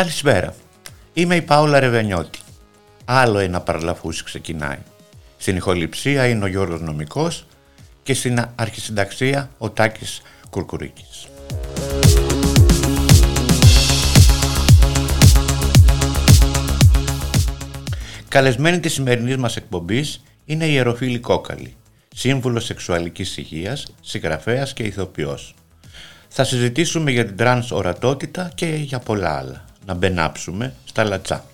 Καλησπέρα. Είμαι η Πάολα Ρεβενιώτη. Άλλο ένα παραλαφούσι ξεκινάει. Στην ηχοληψία είναι ο Γιώργος Νομικός και στην αρχισυνταξία ο Τάκης Κουρκουρίκης. Καλεσμένη της σημερινής μας εκπομπής είναι η Ιεροφίλη Κόκαλη, σύμβουλος σεξουαλικής υγείας, συγγραφέας και ηθοποιός. Θα συζητήσουμε για την τρανς ορατότητα και για πολλά άλλα. Να μπενάψουμε στα λατσά.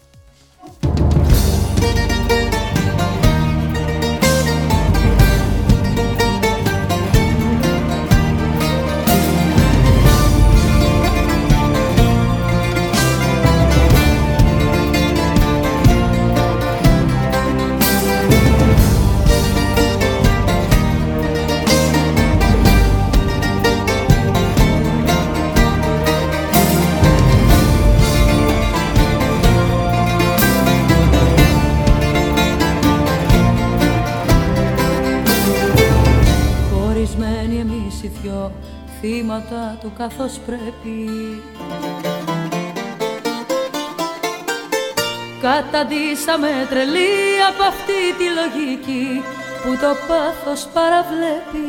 Καθώς πρέπει. Καταντήσαμε τρελή από αυτή τη λογική που το πάθος παραβλέπει.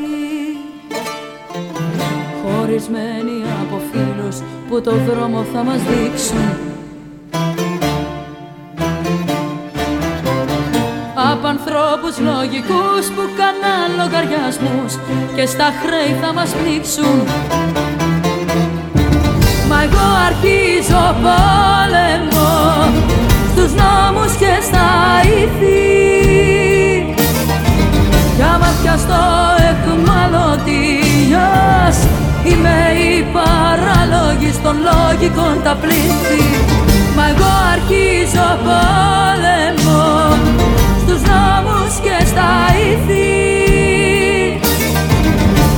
Χωρισμένοι από φίλους που το δρόμο θα μας δείξουν. Από ανθρώπους λογικούς που κάναν λογαριασμούς και στα χρέη θα μας πνίξουν Μα εγώ αρχίζω πόλεμο στους νόμους και στα ηθή Κι άμα πιαστώ εχμαλωτίας Είμαι η παράλογη των λογικών τα πλήθη. Μα εγώ αρχίζω πόλεμο στους νόμους και στα ηθή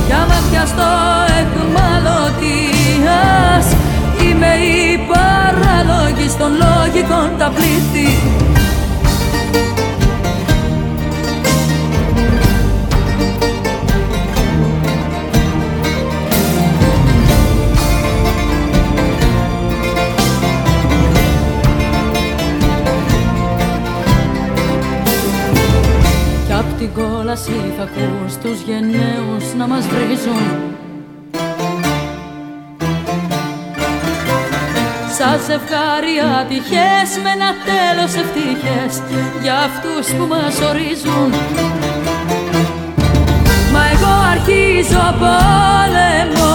Κι άμα πιαστώ εκμαλωτίας Είμαι η παράλογη των λογικών τα πλήθη. Την κόλαση θα ακούς τους γενναίους να μας βρίζουν Σαν ζευγάρι ατυχές με ένα τέλος ευτυχές για αυτούς που μας ορίζουν. Μα εγώ αρχίζω πόλεμο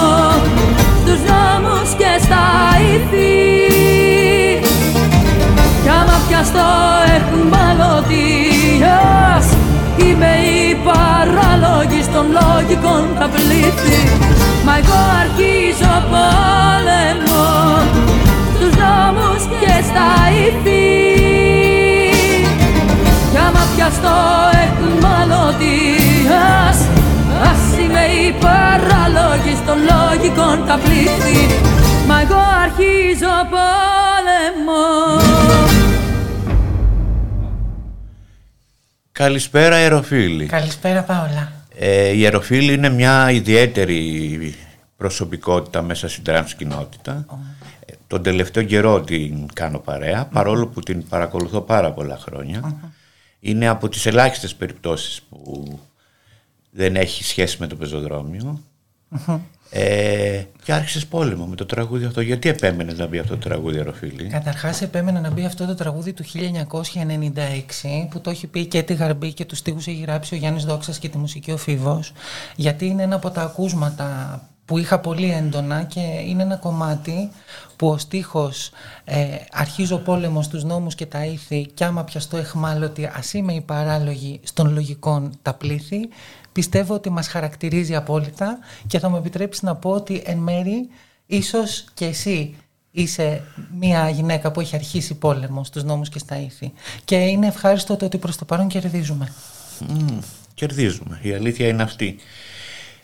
στους νόμους και στα ηθή κι άμα πιαστώ εχμαλωτίας Είμαι η παράλογη των λογικών τα πλήθη Μα εγώ αρχίζω πόλεμο Στους νόμους και στα ηθή Κι άμα πιαστώ εκμαλωτίας Ας είμαι η παράλογη των λογικών τα πλήθη Μα εγώ αρχίζω πόλεμο Καλησπέρα Ερωφίλη. Καλησπέρα Παόλα. Ε, η Ερωφίλη είναι μια ιδιαίτερη προσωπικότητα μέσα στην τρανς κοινότητα. Ε, τον τελευταίο καιρό την κάνω παρόλο που την παρακολουθώ πάρα πολλά Είναι από τις ελάχιστες περιπτώσεις που δεν έχει σχέση με το πεζοδρόμιο. Ε, και άρχισες πόλεμο με το τραγούδι αυτό. Γιατί επέμενες να μπει αυτό το τραγούδι, Αροφίλη. Καταρχάς, επέμενε να μπει αυτό το τραγούδι του 1996 που το έχει πει και τη γαρμπή και τους στίχους έχει γράψει ο Γιάννης Δόξας και τη μουσική ο Φίβος. Γιατί είναι ένα από τα ακούσματα που είχα πολύ έντονα και είναι ένα κομμάτι που ο στίχος ε, «Αρχίζω πόλεμο στους νόμους και τα ήθη κι άμα πιαστώ εχμάλωτη ας είμαι η παράλογη στον λογικών τα πλήθη» πιστεύω ότι μας χαρακτηρίζει απόλυτα και θα μου επιτρέψεις να πω ότι εν μέρη ίσως και εσύ είσαι μια γυναίκα που έχει αρχίσει πόλεμο στους νόμους και στα ήθη και είναι ευχάριστο το ότι προς το παρόν κερδίζουμε. Mm, κερδίζουμε, η αλήθεια είναι αυτή.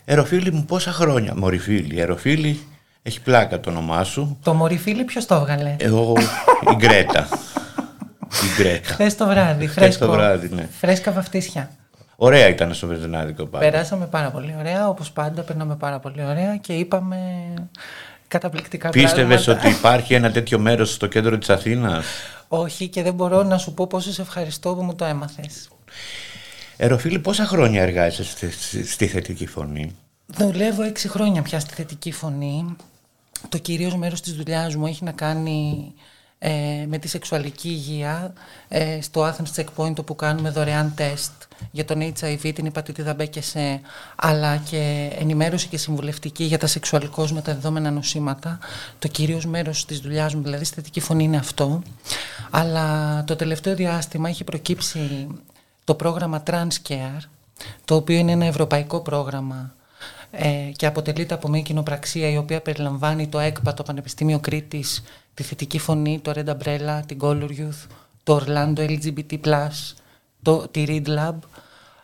Εροφίλη μου πόσα χρόνια, Μωρifίλη, Εροφίλη έχει πλάκα το όνομά σου. Το Μωρifίλη ποιος το έβγαλε; Εγώ, η Γκρέτα. η Γκρέτα. Χθες το βράδυ, φρέσκο. το βράδυ, ναι. Φρέσκα βαφτίσια. Ωραία ήταν στο Βερδινάδικο πάντα. Περάσαμε πάρα πολύ ωραία, όπως πάντα περνάμε πάρα πολύ ωραία και είπαμε καταπληκτικά Πίστευες ότι υπάρχει ένα τέτοιο μέρος στο κέντρο της Αθήνας; Όχι και δεν μπορώ να σου πω πόσο σε ευχαριστώ που μου το έμαθες. Εροφίλη, πόσα χρόνια εργάζεσαι στη, στη θετική φωνή; Δουλεύω έξι χρόνια πια στη θετική φωνή. Το κυρίως μέρος της δουλειάς μου έχει να κάνει ε, με τη σεξουαλική υγεία ε, στο Athens Checkpoint όπου κάνουμε δωρεάν τεστ για τον HIV, την υπατητήδα B και σε, αλλά και ενημέρωση και συμβουλευτική για τα σεξουαλικώς μεταδεδόμενα νοσήματα. Το κυρίως μέρος της δουλειάς μου, δηλαδή στη θετική φωνή είναι αυτό. Αλλά το τελευταίο διάστημα έχει προκύψει το πρόγραμμα Transcare, το οποίο είναι ένα ευρωπαϊκό πρόγραμμα ε, και αποτελείται από μια κοινοπραξία η οποία περιλαμβάνει το ΕΚΠΑ, το Πανεπιστήμιο Κρήτης, τη Θετική Φωνή, το Red Umbrella, την Color Youth, το Orlando LGBT+, το, τη Read Lab,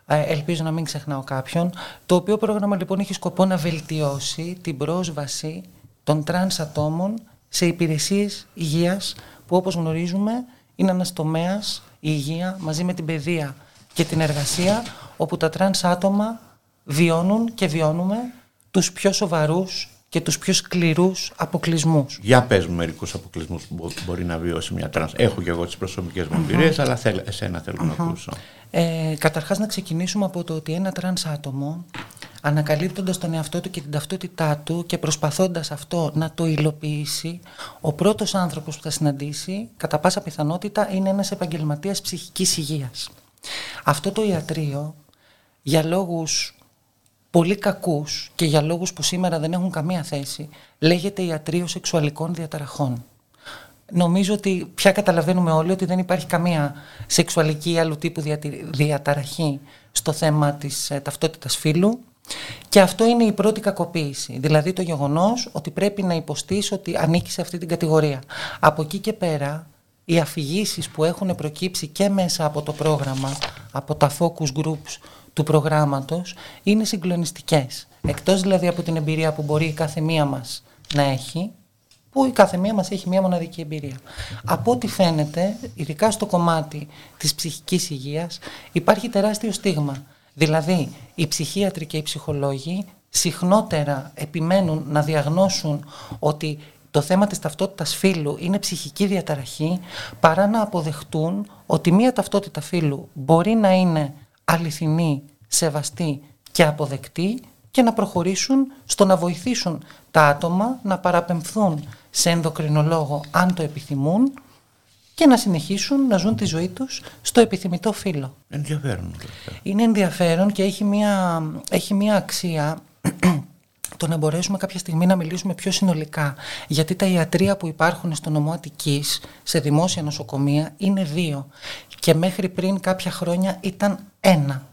ε, ελπίζω να μην ξεχνάω κάποιον, το οποίο πρόγραμμα λοιπόν έχει σκοπό να βελτιώσει την πρόσβαση των τρανς ατόμων σε υπηρεσίες υγείας που όπως γνωρίζουμε είναι ένας τομέας, η υγεία μαζί με την παιδεία και την εργασία όπου τα τρανς άτομα βιώνουν και βιώνουμε τους πιο σοβαρούς και τους πιο σκληρούς αποκλεισμούς. Για πες μου μερικούς αποκλεισμούς που μπορεί να βιώσει μια τρανς. Έχω και εγώ τις προσωπικές μου εμπειρίες, αλλά θέλ, εσένα θέλω να ακούσω. Ε, καταρχάς να ξεκινήσουμε από το ότι ένα τρανς άτομο ανακαλύπτοντας τον εαυτό του και την ταυτότητά του και προσπαθώντας αυτό να το υλοποιήσει, ο πρώτος άνθρωπος που θα συναντήσει, κατά πάσα πιθανότητα, είναι ένας επαγγελματίας ψυχικής υγείας. Αυτό το ιατρείο, για λόγους πολύ κακούς και για λόγους που σήμερα δεν έχουν καμία θέση, λέγεται ιατρείο σεξουαλικών διαταραχών. Νομίζω ότι πια καταλαβαίνουμε όλοι ότι δεν υπάρχει καμία σεξουαλική ή άλλου τύπου διαταραχή στο θέμα της ε, ταυτότητας φύλου και αυτό είναι η πρώτη κακοποίηση. Δηλαδή το γεγονός ότι πρέπει να υποστείς ότι ανήκει σε αυτή την κατηγορία. Από εκεί και πέρα οι αφηγήσεις που έχουν προκύψει και μέσα από το πρόγραμμα, από τα focus groups του προγράμματος είναι συγκλονιστικές. Εκτός δηλαδή από την εμπειρία που μπορεί η κάθε μία μας να έχει, που η κάθε μία μας έχει μία μοναδική εμπειρία. Από ό,τι φαίνεται, ειδικά στο κομμάτι της ψυχικής υγείας, υπάρχει τεράστιο στίγμα. Δηλαδή, οι ψυχίατροι και οι ψυχολόγοι συχνότερα επιμένουν να διαγνώσουν ότι το θέμα της ταυτότητας φύλου είναι ψυχική διαταραχή παρά να αποδεχτούν ότι μία ταυτότητα φύλου μπορεί να είναι αληθινή, σεβαστή και αποδεκτή και να προχωρήσουν στο να βοηθήσουν τα άτομα να παραπεμφθούν σε ενδοκρινολόγο αν το επιθυμούν και να συνεχίσουν να ζουν τη ζωή τους στο επιθυμητό φύλλο. Ενδιαφέρον. Είναι ενδιαφέρον και έχει μια, έχει μια αξία το να μπορέσουμε κάποια στιγμή να μιλήσουμε πιο συνολικά. Γιατί τα ιατρεία που υπάρχουν στο νομό Αττικής, σε δημόσια νοσοκομεία, είναι δύο. Και μέχρι πριν κάποια χρόνια ήταν ένα.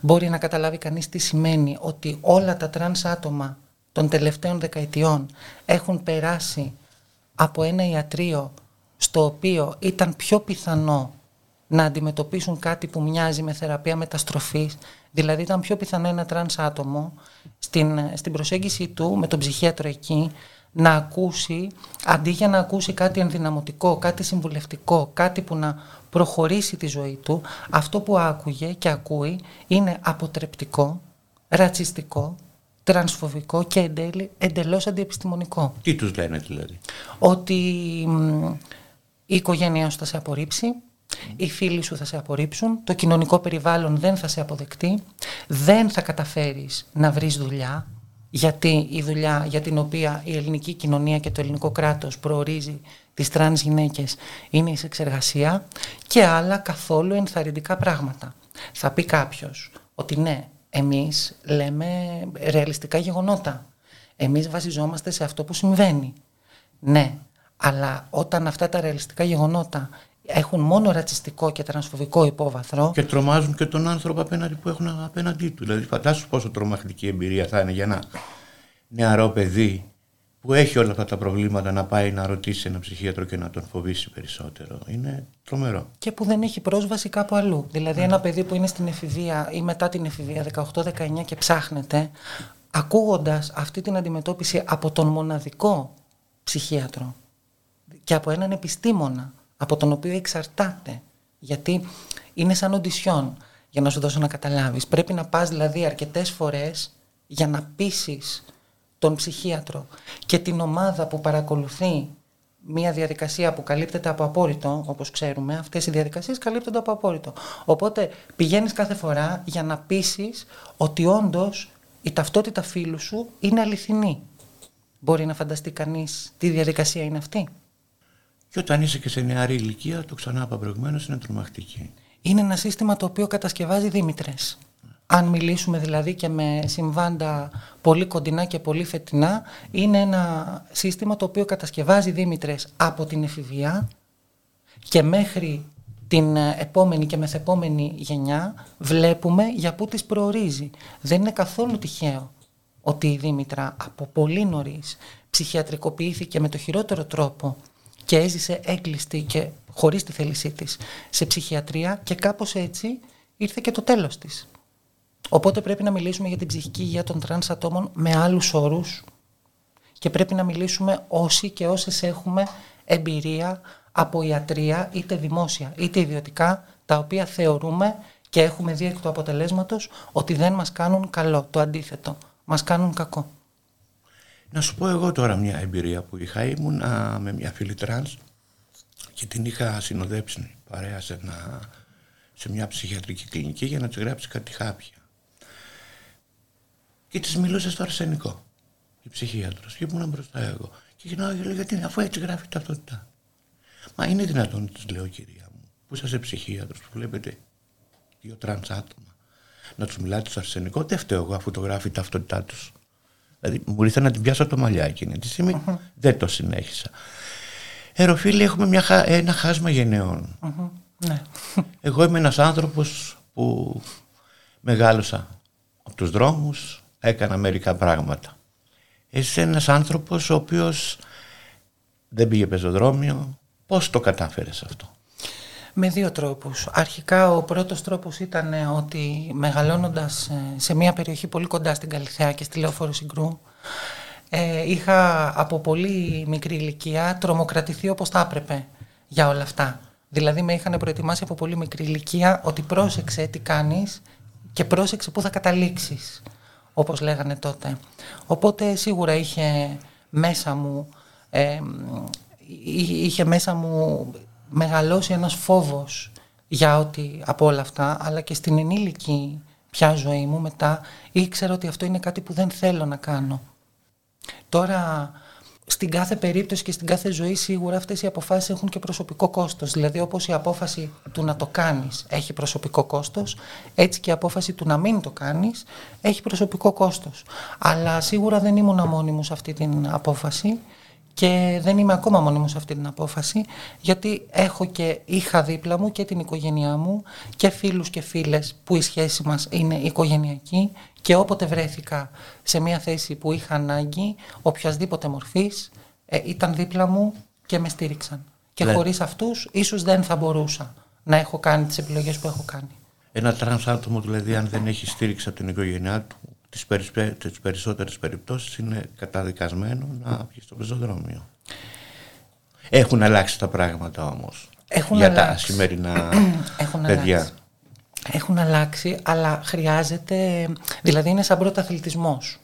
Μπορεί να καταλάβει κανείς τι σημαίνει ότι όλα τα τρανς άτομα των τελευταίων δεκαετιών έχουν περάσει από ένα ιατρείο στο οποίο ήταν πιο πιθανό να αντιμετωπίσουν κάτι που μοιάζει με θεραπεία μεταστροφής, δηλαδή ήταν πιο πιθανό ένα τρανς άτομο στην, στην προσέγγιση του με τον ψυχίατρο εκεί να ακούσει, αντί για να ακούσει κάτι ενδυναμωτικό, κάτι συμβουλευτικό, κάτι που να προχωρήσει τη ζωή του, αυτό που άκουγε και ακούει είναι αποτρεπτικό, ρατσιστικό, τρανσφοβικό και εντελ, εντελώς αντιεπιστημονικό. Τι τους λένε δηλαδή; Ότι η οικογένειά σου θα σε απορρίψει, οι φίλοι σου θα σε απορρίψουν, το κοινωνικό περιβάλλον δεν θα σε αποδεχτεί, δεν θα καταφέρεις να βρεις δουλειά, γιατί η δουλειά για την οποία η ελληνική κοινωνία και το ελληνικό κράτος προορίζει τις τρανς γυναίκες είναι η σεξεργασία και άλλα καθόλου ενθαρρυντικά πράγματα. Θα πει κάποιος ότι ναι, εμείς λέμε ρεαλιστικά γεγονότα. Εμείς βασιζόμαστε σε αυτό που συμβαίνει. Ναι, αλλά όταν αυτά τα ρεαλιστικά γεγονότα έχουν μόνο ρατσιστικό και τρανσφοβικό υπόβαθρο. Και τρομάζουν και τον άνθρωπο απέναντι που έχουν απέναντί του. Δηλαδή, φαντάσου πόσο τρομακτική εμπειρία θα είναι για ένα νεαρό παιδί που έχει όλα αυτά τα προβλήματα να πάει να ρωτήσει ένα ψυχίατρο και να τον φοβήσει περισσότερο. Είναι τρομερό. Και που δεν έχει πρόσβαση κάπου αλλού. Δηλαδή, ένα παιδί που είναι στην εφηβεία ή μετά την εφηβεία, 18-19 και ψάχνεται, ακούγοντας αυτή την αντιμετώπιση από τον μοναδικό ψυχίατρο και από έναν επιστήμονα από τον οποίο εξαρτάται. Γιατί είναι σαν οντισιόν, για να σου δώσω να καταλάβεις. Πρέπει να πας δηλαδή αρκετές φορές για να πείσεις τον ψυχίατρο και την ομάδα που παρακολουθεί μια διαδικασία που καλύπτεται από απόρριτο, όπως ξέρουμε, αυτές οι διαδικασίες καλύπτονται από απόρριτο. Οπότε πηγαίνεις κάθε φορά για να πείσεις ότι όντως η ταυτότητα φίλου σου είναι αληθινή. Μπορεί να φανταστεί κανείς τι διαδικασία είναι αυτή. Και όταν είσαι και σε νεαρή ηλικία, το ξανά είπα προηγουμένως, είναι τρομακτική. Είναι ένα σύστημα το οποίο κατασκευάζει Δήμητρες. Αν μιλήσουμε δηλαδή και με συμβάντα πολύ κοντινά και πολύ φετινά, είναι ένα σύστημα το οποίο κατασκευάζει Δήμητρες από την εφηβεία και μέχρι την επόμενη και μεθεπόμενη γενιά βλέπουμε για πού τις προορίζει. Δεν είναι καθόλου τυχαίο ότι η Δήμητρα από πολύ νωρίς ψυχιατρικοποιήθηκε με το χειρότερο τρόπο και έζησε έγκλειστη και χωρίς τη θέλησή της σε ψυχιατρεία και κάπως έτσι ήρθε και το τέλος της. Οπότε πρέπει να μιλήσουμε για την ψυχική υγεία των τρανς ατόμων με άλλους όρους και πρέπει να μιλήσουμε όσοι και όσες έχουμε εμπειρία από ιατρεία είτε δημόσια είτε ιδιωτικά τα οποία θεωρούμε και έχουμε δει εκ του αποτελέσματος ότι δεν μας κάνουν καλό, το αντίθετο, μας κάνουν κακό. Να σου πω εγώ τώρα μια εμπειρία που είχα. Ήμουν με μια φίλη τρανς και την είχα συνοδέψει παρέα σε, σε μια ψυχιατρική κλινική για να της γράψει κάτι χάπια. Και της μιλούσε στο αρσενικό, η ψυχίατρος. Και ήμουν μπροστά εγώ. Και γυρνάω και λέω γιατί αφού έτσι γράφει ταυτότητα. Μα είναι δυνατόν, της λέω κυρία μου, που είσαι ψυχίατρος, που βλέπετε δύο τρανς άτομα, να τους μιλάτε στο αρσενικό, δεν φταίω εγώ αφού το γράφει η ταυτότητά τους. Δηλαδή μου ήρθε να την πιάσω τα μαλλιά εκείνη τη στιγμή Δεν το συνέχισα. Ερωφίλη έχουμε μια, ένα χάσμα Ναι. Εγώ είμαι ένας άνθρωπος που μεγάλωσα από τους δρόμους, έκανα μερικά πράγματα. Εσύ είσαι ένας άνθρωπος ο οποίος δεν πήγε πεζοδρόμιο. Πώς το κατάφερες αυτό; Με δύο τρόπους. Αρχικά ο πρώτος τρόπος ήταν ότι μεγαλώνοντας ε, σε μια περιοχή πολύ κοντά στην Καλυθέα και στη Λεωφόρο Συγκρού ε, είχα από πολύ μικρή ηλικία τρομοκρατηθεί όπως θα έπρεπε για όλα αυτά. Δηλαδή με είχαν προετοιμάσει από πολύ μικρή ηλικία ότι πρόσεξε τι κάνεις και πρόσεξε πού θα καταλήξεις όπως λέγανε τότε. Οπότε σίγουρα είχε μέσα μου, ε, είχε μέσα μου μεγαλώσει ένας φόβος για ότι από όλα αυτά, αλλά και στην ενήλικη πια ζωή μου μετά ήξερα ότι αυτό είναι κάτι που δεν θέλω να κάνω. Τώρα στην κάθε περίπτωση και στην κάθε ζωή σίγουρα αυτές οι αποφάσεις έχουν και προσωπικό κόστος. Δηλαδή όπως η απόφαση του να το κάνεις έχει προσωπικό κόστος, έτσι και η απόφαση του να μην το κάνεις έχει προσωπικό κόστος. Αλλά σίγουρα δεν ήμουν μόνη μου σε αυτή την απόφαση και δεν είμαι ακόμα μόνη μου σε αυτή την απόφαση γιατί έχω και είχα δίπλα μου και την οικογένειά μου και φίλους και φίλες που η σχέση μας είναι οικογενειακή και όποτε βρέθηκα σε μια θέση που είχα ανάγκη οποιασδήποτε μορφής ε, ήταν δίπλα μου και με στήριξαν. Και ναι. χωρίς αυτούς ίσως δεν θα μπορούσα να έχω κάνει τις επιλογές που έχω κάνει. Ένα τρανς άτομο δηλαδή αν δεν έχει στήριξη από την οικογένειά του τις, περισπε... τις περισσότερες περιπτώσεις είναι καταδικασμένο να βγει στο πεζοδρόμιο. Έχουν αλλάξει τα πράγματα όμως Έχουν για αλλάξει. τα σημερινά Έχουν παιδιά. Αλλάξει. Έχουν αλλάξει, αλλά χρειάζεται, δηλαδή είναι σαν πρωταθλητισμός.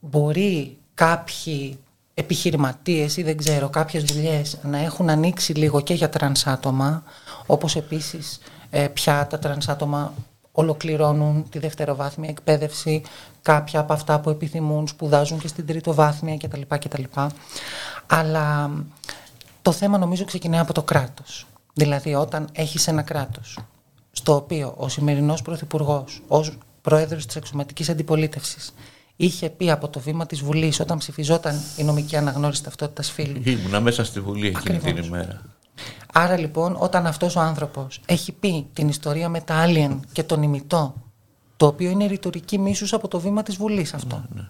Μπορεί κάποιοι επιχειρηματίες ή δεν ξέρω κάποιες δουλειές να έχουν ανοίξει λίγο και για τρανς άτομα, όπως επίσης ε, πια τα τρανς άτομα ολοκληρώνουν τη δευτεροβάθμια εκπαίδευση, κάποια από αυτά που επιθυμούν σπουδάζουν και στην τριτοβάθμια κτλ. κτλ. Αλλά το θέμα νομίζω ξεκινάει από το κράτος. Δηλαδή όταν έχεις ένα κράτος στο οποίο ο σημερινός Πρωθυπουργός, ως πρόεδρος της αξιωματικής αντιπολίτευσης είχε πει από το βήμα της Βουλής όταν ψηφιζόταν η νομική αναγνώριση ταυτότητας φίλου. Ήμουνα μέσα στη Βουλή εκείνη την ημέρα. Άρα λοιπόν όταν αυτός ο άνθρωπος έχει πει την ιστορία με τα Alien και τον ημιτό, το οποίο είναι ρητορική μίσους από το βήμα της Βουλής αυτό. Ναι, ναι.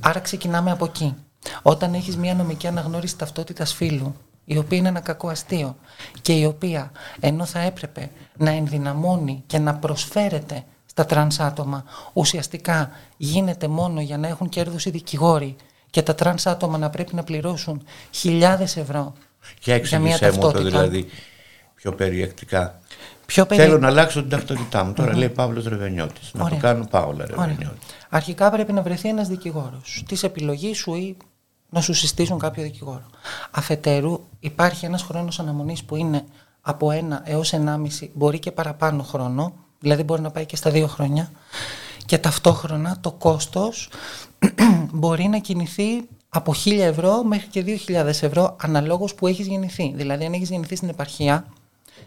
Άρα ξεκινάμε από εκεί. Όταν έχεις μια νομική αναγνώριση ταυτότητας φύλου, η οποία είναι ένα κακό αστείο και η οποία ενώ θα έπρεπε να ενδυναμώνει και να προσφέρεται στα τρανς άτομα, ουσιαστικά γίνεται μόνο για να έχουν κέρδος οι δικηγόροι και τα τρανς άτομα να πρέπει να πληρώσουν χιλιάδες ευρώ για εξήγησέ μου το δηλαδή πιο περιεκτικά. Πιο περί... Θέλω να αλλάξω την ταυτότητά μου. Τώρα λέει Παύλος Ρεβενιώτης. Να το Ωραία. κάνω Πάολα Ωραία. Ρεβενιώτη. Αρχικά πρέπει να βρεθεί ένας δικηγόρος της επιλογής σου ή να σου συστήσουν κάποιο δικηγόρο. Αφετέρου υπάρχει ένας χρόνος αναμονής που είναι από ένα έως ενάμιση, μπορεί και παραπάνω χρόνο, δηλαδή μπορεί να πάει και στα δύο χρόνια και ταυτόχρονα το κόστος μπορεί να κινηθεί από 1.000 ευρώ μέχρι και 2.000 ευρώ αναλόγως που έχεις γεννηθεί. Δηλαδή αν έχεις γεννηθεί στην επαρχία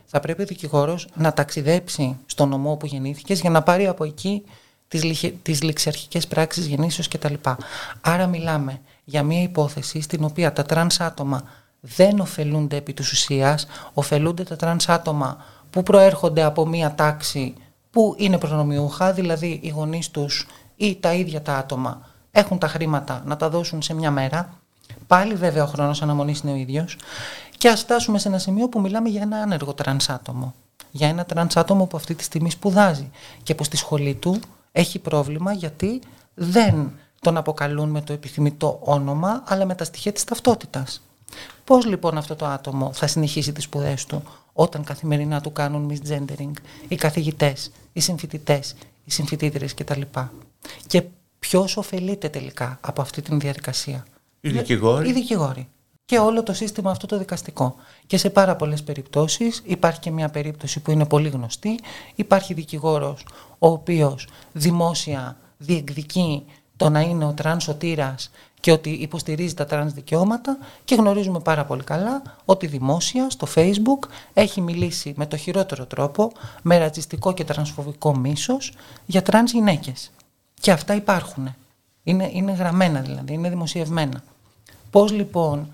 θα πρέπει ο δικηγόρος να ταξιδέψει στον νομό που γεννήθηκες για να πάρει από εκεί τις, λιχε- τις ληξιαρχικές πράξεις γεννήσεως κτλ. Άρα μιλάμε για μια υπόθεση στην οποία τα τρανς άτομα δεν ωφελούνται επί της ουσίας, ωφελούνται τα τρανς άτομα που προέρχονται από μια τάξη που είναι προνομιούχα, δηλαδή οι γονείς τους ή τα ίδια τα άτομα έχουν τα χρήματα να τα δώσουν σε μια μέρα. Πάλι βέβαια ο χρόνος αναμονής είναι ο ίδιος. Και ας φτάσουμε σε ένα σημείο που μιλάμε για ένα άνεργο τρανς άτομο. Για ένα τρανς άτομο που αυτή τη στιγμή σπουδάζει και που στη σχολή του έχει πρόβλημα γιατί δεν τον αποκαλούν με το επιθυμητό όνομα αλλά με τα στοιχεία της ταυτότητας. Πώς λοιπόν αυτό το άτομο θα συνεχίσει τις σπουδές του όταν καθημερινά του κάνουν misgendering οι καθηγητές, οι συμφοιτητές, οι συμφοιτήτριες κτλ. Και ποιος ωφελείται τελικά από αυτή την διαδικασία; Οι δικηγόροι. Οι δικηγόροι. Και όλο το σύστημα αυτό το δικαστικό. Και σε πάρα πολλές περιπτώσεις υπάρχει και μια περίπτωση που είναι πολύ γνωστή. Υπάρχει δικηγόρος ο οποίος δημόσια διεκδικεί το να είναι ο τρανς σωτήρας και ότι υποστηρίζει τα τρανς δικαιώματα και γνωρίζουμε πάρα πολύ καλά ότι δημόσια στο facebook έχει μιλήσει με το χειρότερο τρόπο, με ρατσιστικό και τρανσφοβικό μίσος για τρανς γυναίκες. Και αυτά υπάρχουν. Είναι, είναι γραμμένα δηλαδή, είναι δημοσιευμένα. Πώς λοιπόν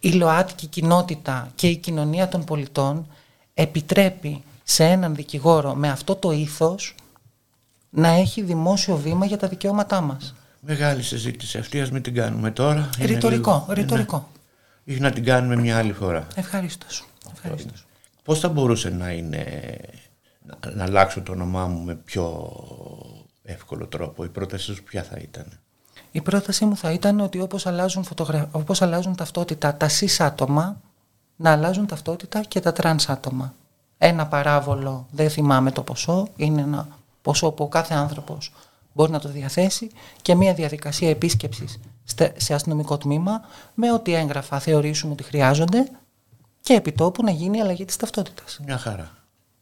η ΛΟΑΤΚΙ κοινότητα και η κοινωνία των πολιτών επιτρέπει σε έναν δικηγόρο με αυτό το ήθος να έχει δημόσιο βήμα για τα δικαιώματά μας; Μεγάλη συζήτηση αυτή, ας μην την κάνουμε τώρα. Είναι Ρητορικό, λίγο- ρητορικό. Ναι. Ή να την κάνουμε μια άλλη φορά. Ευχαρίστως. Ευχαρίστως. Πώς θα μπορούσε να είναι να, να αλλάξω το όνομά μου με πιο εύκολο τρόπο. Η πρόταση σου ποια θα ήταν; Η πρότασή μου θα ήταν ότι όπως αλλάζουν, φωτογρα... όπως αλλάζουν ταυτότητα τα cis άτομα, να αλλάζουν ταυτότητα και τα trans άτομα. Ένα παράβολο, δεν θυμάμαι το ποσό, είναι ένα ποσό που ο κάθε άνθρωπος μπορεί να το διαθέσει και μια διαδικασία επίσκεψης στε- σε αστυνομικό τμήμα με ό,τι έγγραφα θεωρήσουμε ότι χρειάζονται και επιτόπου να γίνει η αλλαγή της ταυτότητας. Μια χαρά.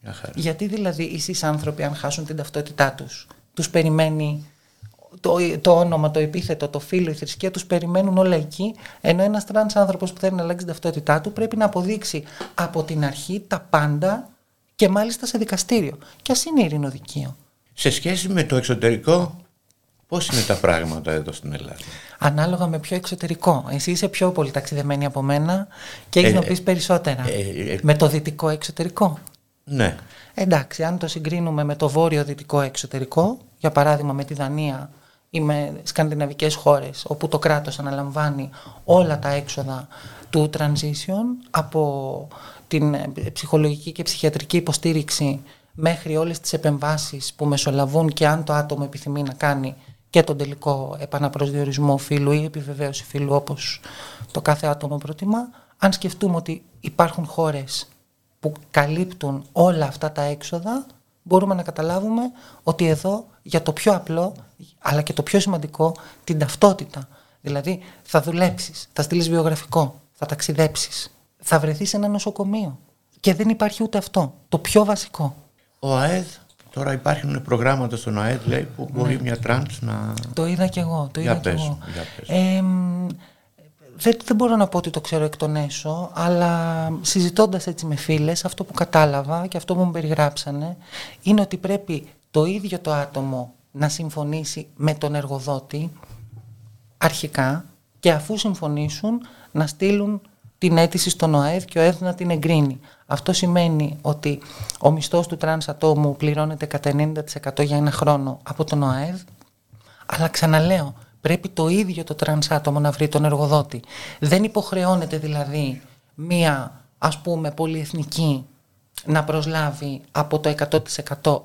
Μια χαρά. Γιατί δηλαδή οι cis άνθρωποι αν χάσουν την ταυτότητά τους, τους περιμένει το, το όνομα, το επίθετο, το φύλο, η θρησκεία, τους περιμένουν όλα εκεί, ενώ ένας τρανς άνθρωπος που θέλει να αλλάξει την ταυτότητά του πρέπει να αποδείξει από την αρχή τα πάντα και μάλιστα σε δικαστήριο. Και ας είναι ειρηνοδικείο. Σε σχέση με το εξωτερικό, πώς είναι τα πράγματα εδώ στην Ελλάδα; Ανάλογα με ποιο εξωτερικό. Εσύ είσαι πιο πολύ ταξιδεμένη από μένα και έχεις Ε, να πεις περισσότερα. ε, ε, με το δυτικό εξωτερικό. Ναι. Εντάξει, αν το συγκρίνουμε με το βόρειο-δυτικό εξωτερικό, για παράδειγμα με τη Δανία ή με σκανδιναβικές χώρες, όπου το κράτος αναλαμβάνει όλα τα έξοδα του transition, από την ε, ψυχολογική και ψυχιατρική υποστήριξη μέχρι όλες τις επεμβάσεις που μεσολαβούν και αν το άτομο επιθυμεί να κάνει και τον τελικό επαναπροσδιορισμό φύλου ή επιβεβαίωση φύλου όπως το κάθε άτομο προτιμά, αν σκεφτούμε ότι υπάρχουν χώρες που καλύπτουν όλα αυτά τα έξοδα, μπορούμε να καταλάβουμε ότι εδώ για το πιο απλό, αλλά και το πιο σημαντικό, την ταυτότητα. Δηλαδή θα δουλέψεις, θα στείλεις βιογραφικό, θα ταξιδέψεις, θα βρεθείς σε ένα νοσοκομείο. Και δεν υπάρχει ούτε αυτό. Το πιο βασικό. Ο ΟΑΕΔ, τώρα υπάρχουν προγράμματα στον ΟΑΕΔ λέει, που μπορεί Ναι. μια τρανς να... Το είδα κι εγώ. Το Για είδα κι πες, εγώ. για πες. Ε, μ, δεν, δεν μπορώ να πω ότι το ξέρω εκ των έσω, αλλά συζητώντας έτσι με φίλες, αυτό που κατάλαβα και αυτό που μου περιγράψανε, είναι ότι πρέπει το ίδιο το άτομο να συμφωνήσει με τον εργοδότη αρχικά και αφού συμφωνήσουν να στείλουν την αίτηση στον ΟΑΕΔ και ο ΟΑΕΔ να την εγκρίνει. Αυτό σημαίνει ότι ο μισθός του τρανς ατόμου πληρώνεται κατά 90% για ένα χρόνο από τον ΟΑΕΔ αλλά ξαναλέω, πρέπει το ίδιο το τρανς άτομο να βρει τον εργοδότη. Δεν υποχρεώνεται δηλαδή μία ας πούμε πολυεθνική να προσλάβει από το 100%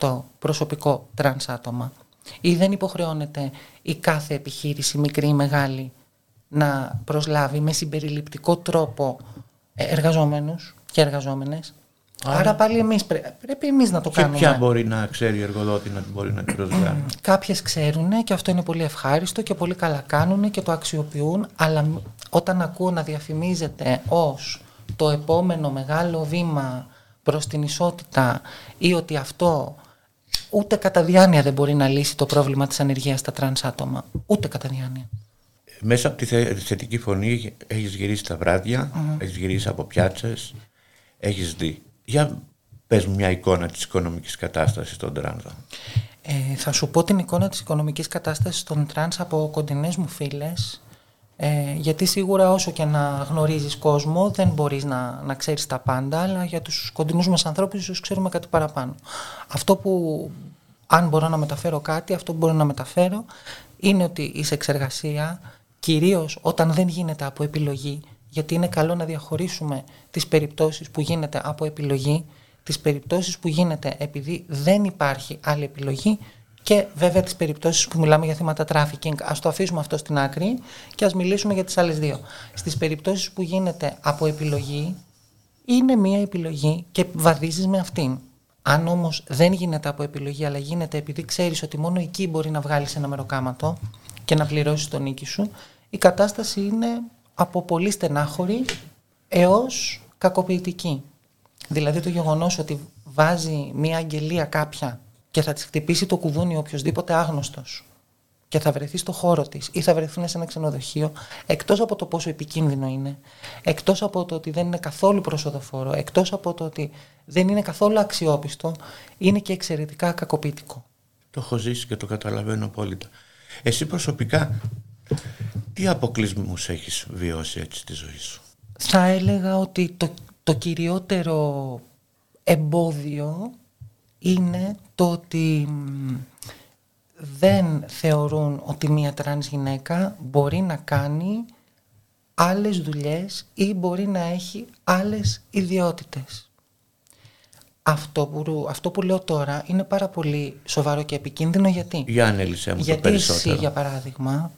10% προσωπικό τρανς άτομα. Ή δεν υποχρεώνεται η κάθε επιχείρηση μικρή ή μεγάλη να προσλάβει με συμπεριληπτικό τρόπο ε, εργαζόμενους και εργαζόμενες. Άρα, πάλι εμείς πρέπει εμείς να το και κάνουμε. Και ποια μπορεί να ξέρει εργοδότη να μπορεί να την προσλάβει. Κάποιες ξέρουν και αυτό είναι πολύ ευχάριστο και πολύ καλά κάνουν και το αξιοποιούν, αλλά όταν ακούω να διαφημίζεται ως το επόμενο μεγάλο βήμα προς την ισότητα ή ότι αυτό ούτε κατά διάνοια δεν μπορεί να λύσει το πρόβλημα της ανεργίας στα τρανς άτομα. Ούτε κατά διάνοια. Μέσα από τη Θετική Φωνή έχεις γυρίσει τα βράδια, μμ. έχεις γυρίσει από πιάτσες, έχεις δει. Για πες μου μια εικόνα της οικονομικής κατάστασης των τρανς. Ε, θα σου πω την εικόνα της οικονομικής κατάστασης των τρανς από κοντινές μου φίλες ε, γιατί σίγουρα όσο και να γνωρίζεις κόσμο δεν μπορείς να, να ξέρεις τα πάντα αλλά για τους κοντινούς μας ανθρώπους ίσως ξέρουμε κάτι παραπάνω. Αυτό που αν μπορώ να μεταφέρω κάτι, αυτό που μπορώ να μεταφέρω είναι ότι η σεξεργασία κυρίως όταν δεν γίνεται από επιλογή γιατί είναι καλό να διαχωρίσουμε τις περιπτώσεις που γίνεται από επιλογή τις περιπτώσεις που γίνεται επειδή δεν υπάρχει άλλη επιλογή και βέβαια τις περιπτώσεις που μιλάμε για θύματα trafficking. Ας το αφήσουμε αυτό στην άκρη και ας μιλήσουμε για τις άλλες δύο. Στις περιπτώσεις που γίνεται από επιλογή, είναι μία επιλογή και βαδίζεις με αυτήν. Αν όμως δεν γίνεται από επιλογή, αλλά γίνεται επειδή ξέρεις ότι μόνο εκεί μπορεί να βγάλεις ένα μεροκάματο και να πληρώσεις τον νίκη σου, η κατάσταση είναι από πολύ στενάχωρη έως κακοποιητική. Δηλαδή το γεγονός ότι βάζει μία αγγελία κάποια και θα της χτυπήσει το κουδούνι οποιοδήποτε άγνωστος και θα βρεθεί στο χώρο της ή θα βρεθούν σε ένα ξενοδοχείο, εκτός από το πόσο επικίνδυνο είναι, εκτός από το ότι δεν είναι καθόλου προσοδοφόρο, εκτός από το ότι δεν είναι καθόλου αξιόπιστο, είναι και εξαιρετικά κακοποιητικό. Το έχω ζήσει και το καταλαβαίνω απόλυτα. Εσύ προσωπικά, τι αποκλεισμούς έχεις βιώσει έτσι στη ζωή σου; Θα έλεγα ότι το, το κυριότερο εμπόδιο είναι το ότι δεν θεωρούν ότι μία τρανς γυναίκα μπορεί να κάνει άλλες δουλειές ή μπορεί να έχει άλλες ιδιότητες. Αυτό που, αυτό που λέω τώρα είναι πάρα πολύ σοβαρό και επικίνδυνο γιατί. Για ανάλυσέ μου γιατί το περισσότερο. εσύ, για παράδειγμα,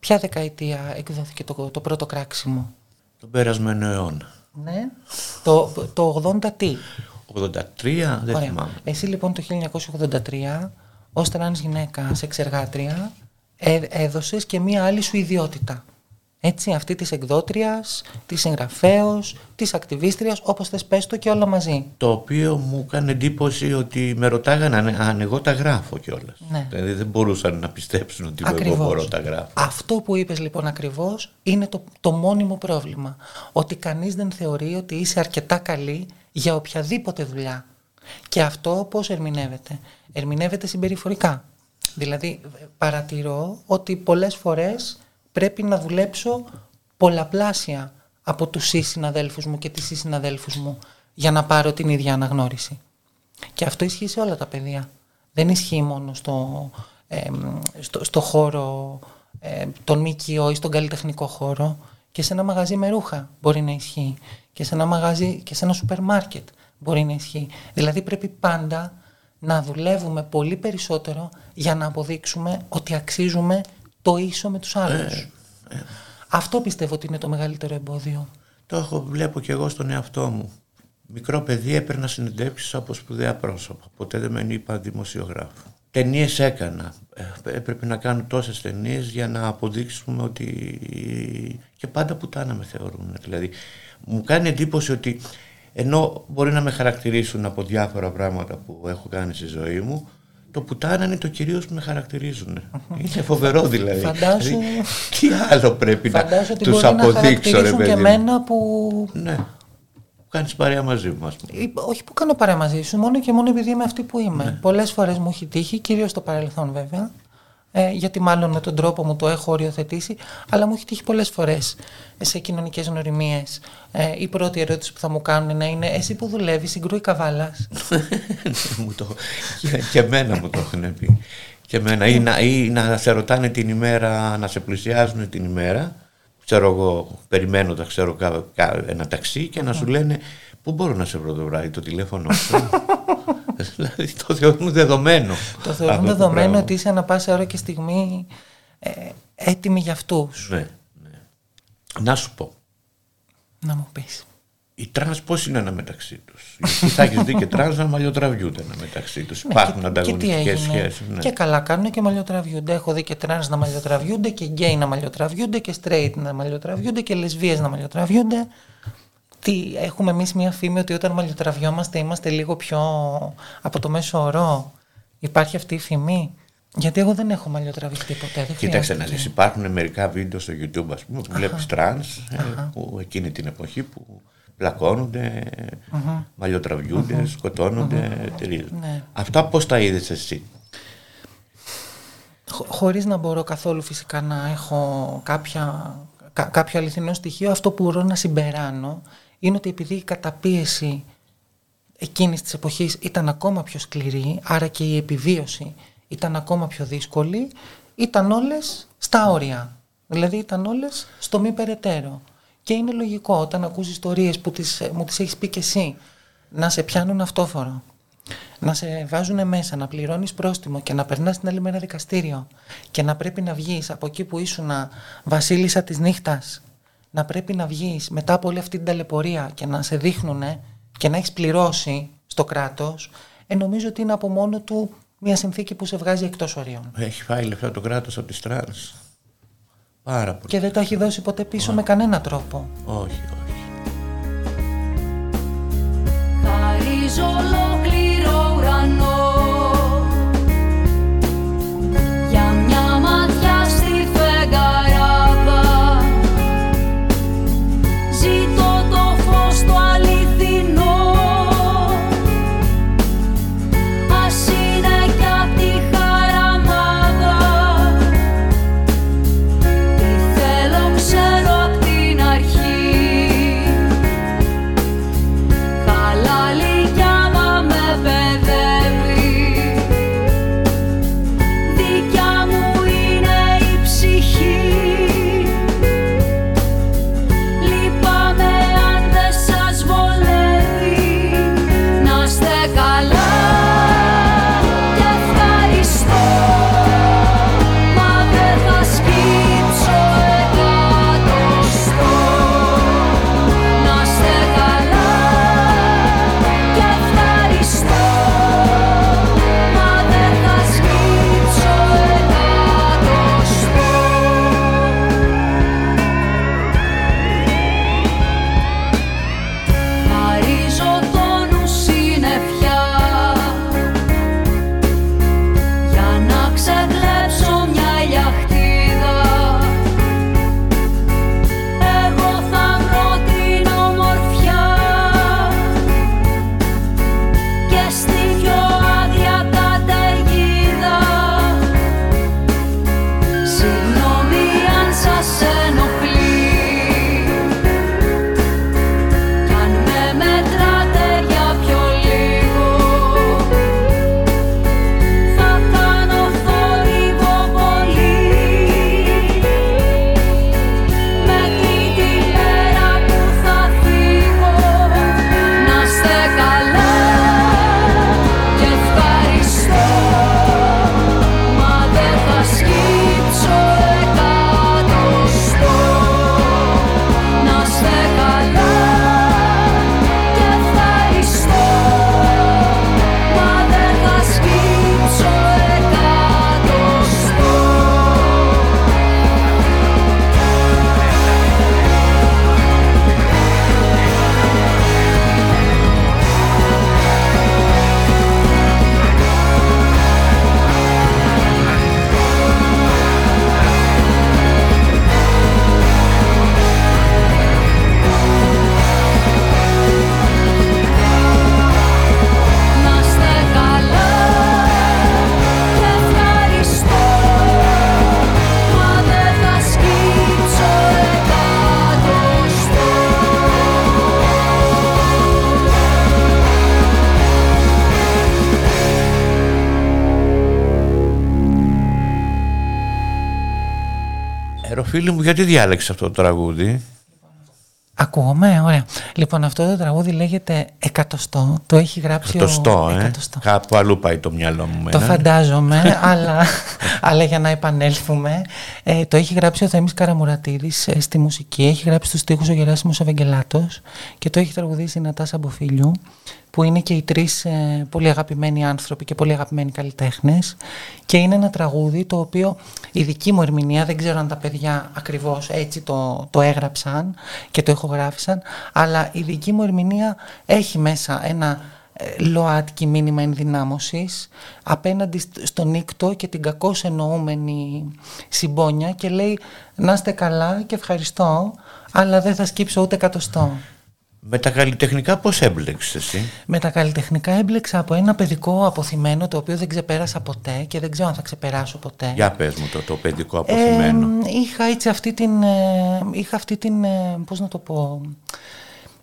ποια δεκαετία εκδόθηκε το, το πρώτο κράξιμο; Τον περασμένο αιώνα. Ναι. Το, το 80 τι; 83, δεν θυμάμαι. Εσύ λοιπόν το 1983 ως τρανς γυναίκα σεξεργάτρια ε, έδωσες και μία άλλη σου ιδιότητα. Έτσι, αυτή της εκδότριας, της συγγραφέως, της ακτιβίστριας, όπως θες πες το και όλα μαζί. Το οποίο μου έκανε εντύπωση ότι με ρωτάγανε αν εγώ τα γράφω κιόλας. Ναι. Δηλαδή δεν μπορούσαν να πιστέψουν ότι Ακριβώς. εγώ μπορώ τα γράφω. Αυτό που είπες λοιπόν ακριβώς είναι το, το μόνιμο πρόβλημα. Ότι κανείς δεν θεωρεί ότι είσαι αρκετά καλή για οποιαδήποτε δουλειά. Και αυτό πώς ερμηνεύεται; Ερμηνεύεται συμπεριφορικά. Δηλαδή παρατηρώ ότι πολλές φορές πρέπει να δουλέψω πολλαπλάσια από τους συναδέλφους μου και τις συναδέλφους μου για να πάρω την ίδια αναγνώριση. Και αυτό ισχύει σε όλα τα παιδεία. Δεν ισχύει μόνο στο, ε, στο, στο χώρο ε, των ΜΚΟ ή στον καλλιτεχνικό χώρο και σε ένα μαγαζί με ρούχα μπορεί να ισχύει και σε ένα μαγαζί και σε ένα σούπερ μάρκετ μπορεί να ισχύει. Δηλαδή πρέπει πάντα να δουλεύουμε πολύ περισσότερο για να αποδείξουμε ότι αξίζουμε το ίσο με τους άλλους. Ε, Αυτό πιστεύω ότι είναι το μεγαλύτερο εμπόδιο. Το έχω, βλέπω και εγώ στον εαυτό μου. Μικρό παιδί έπαιρνα συνεντεύξεις από σπουδαία πρόσωπα. Ποτέ δεν με είπα δημοσιογράφο. Ταινίες έκανα. Ε, Έπρεπε να κάνω τόσες ταινίες για να αποδείξουμε ότι. και πάντα πουτάνα με θεωρούν. Δηλαδή, μου κάνει εντύπωση ότι ενώ μπορεί να με χαρακτηρίσουν από διάφορα πράγματα που έχω κάνει στη ζωή μου, το πουτάνα είναι το κυρίως που με χαρακτηρίζουν. Είναι φοβερό δηλαδή. Φαντάσου, δηλαδή τι άλλο πρέπει να φαντάσου ότι τους μπορεί να αποδείξω, ρε χαρακτηρίσουν παιδί και μου. εμένα που... Ναι. Που κάνεις παρέα μαζί μου, ας πούμε. Ή- Όχι που κάνω παρέα μαζί σου, μόνο και μόνο επειδή είμαι αυτή που είμαι. Ναι. Πολλές φορές μου έχει τύχει, κυρίως στο παρελθόν βέβαια, ε, γιατί μάλλον με τον τρόπο μου το έχω οριοθετήσει, αλλά μου έχει τύχει πολλές φορές ε, σε κοινωνικές γνωριμίες. Ε, η πρώτη ερώτηση που θα μου κάνουν να είναι «Εσύ που δουλεύεις, συγκρούει καβάλας». μου το, και, και εμένα μου το έχουν πει. Και εμένα. Ή, να, ή να σε ρωτάνε την ημέρα, να σε πλησιάζουν την ημέρα. Ξέρω εγώ, περιμένοντας ξέρω, κα- κα- ένα ταξί και να σου λένε Πού μπορώ να σε βρω το βράδυ, το τηλέφωνο σου. δηλαδή το θεωρούν δεδομένο. το θεωρούν αυτό το δεδομένο πράγμα. ότι είσαι ανα πάσα ώρα και στιγμή ε, έτοιμη για αυτούς. Ναι, ναι. Να σου πω, Να μου πεις. οι τρανς πώς είναι αναμεταξύ τους; Γιατί θα έχεις δει και τρανς να μαλλιοτραβιούνται αναμεταξύ τους. Ναι, Υπάρχουν και- ανταγωνιστικές και τι έγινε; σχέσεις. Ναι. Και καλά κάνουν και μαλλιοτραβιούνται. Έχω δει και τρανς να μαλλιοτραβιούνται και γκέι να μαλλιοτραβιούνται και straight να μαλλιοτραβιούνται και λεσβίες να μαλλιοτραβιούνται. Τι, έχουμε εμείς μια φήμη ότι όταν μαλλιοτραβιόμαστε είμαστε λίγο πιο από το μέσο όρο. Υπάρχει αυτή η φήμη; Γιατί εγώ δεν έχω μαλλιοτραβηχτεί ποτέ. Δεν Κοίταξε να χρειάστηκε. δεις, υπάρχουν μερικά βίντεο στο YouTube ας πούμε που βλέπεις τρανς ε, που εκείνη την εποχή που πλακώνονται, μαλλιοτραβιούνται, σκοτώνονται, τελείως. Ναι. Αυτά πώς τα είδες εσύ; Χω- χωρίς να μπορώ καθόλου φυσικά να έχω κάποια, κα- κάποιο αληθινό στοιχείο, αυτό που μπορώ να συμπεράνω είναι ότι επειδή η καταπίεση εκείνης της εποχής ήταν ακόμα πιο σκληρή, άρα και η επιβίωση ήταν ακόμα πιο δύσκολη, ήταν όλες στα όρια. Δηλαδή ήταν όλες στο μη περαιτέρω. Και είναι λογικό όταν ακούς ιστορίες που τις, μου τις έχεις πει και εσύ, να σε πιάνουν αυτόφορο, να σε βάζουν μέσα, να πληρώνεις πρόστιμο και να περνάς την άλλη μέρα δικαστήριο και να πρέπει να βγεις από εκεί που ήσουν βασίλισσα της νύχτας, να πρέπει να βγεις μετά από όλη αυτή την ταλαιπωρία και να σε δείχνουνε και να έχεις πληρώσει στο κράτος, ε, νομίζω ότι είναι από μόνο του μια συνθήκη που σε βγάζει εκτός ορίων. Έχει φάει λεφτά το κράτος από τις τρανς. Πάρα πολύ. Και δεν τα έχει δώσει ποτέ πίσω με κανένα τρόπο. Όχι, όχι. Μου, γιατί διάλεξες αυτό το τραγούδι; Ακούγομαι, ωραία. Λοιπόν, αυτό το τραγούδι λέγεται Εκατοστό. Το έχει γράψει Εκατοστό, ο... ε. Εκατοστό. Κάπου αλλού πάει το μυαλό μου. Το μένα. φαντάζομαι, αλλά, αλλά για να επανέλθουμε. Ε, το έχει γράψει ο Θέμης Καραμουρατίδης ε, στη μουσική. Έχει γράψει τους στίχους ο Γεράσιμος Ευαγγελάτος και το έχει τραγουδήσει η Νατάσα Μποφίλιου που είναι και οι τρεις ε, πολύ αγαπημένοι άνθρωποι και πολύ αγαπημένοι καλλιτέχνες και είναι ένα τραγούδι το οποίο η δική μου ερμηνεία, δεν ξέρω αν τα παιδιά ακριβώς έτσι το, το έγραψαν και το ηχογράφησαν, αλλά η δική μου ερμηνεία έχει μέσα ένα ε, ΛΟΑΤΚΙ μήνυμα ενδυνάμωσης απέναντι στ- στον νύκτο και την κακώς εννοούμενη συμπόνια και λέει να είστε καλά και ευχαριστώ αλλά δεν θα σκύψω ούτε εκατοστό. Με τα καλλιτεχνικά πώς έμπλεξες εσύ; Με τα καλλιτεχνικά έμπλεξα από ένα παιδικό αποθυμένο το οποίο δεν ξεπέρασα ποτέ και δεν ξέρω αν θα ξεπεράσω ποτέ. Για πες μου το, το παιδικό αποθυμένο. Ε, είχα έτσι αυτή την, ε, είχα αυτή την, ε, πώς να το πω,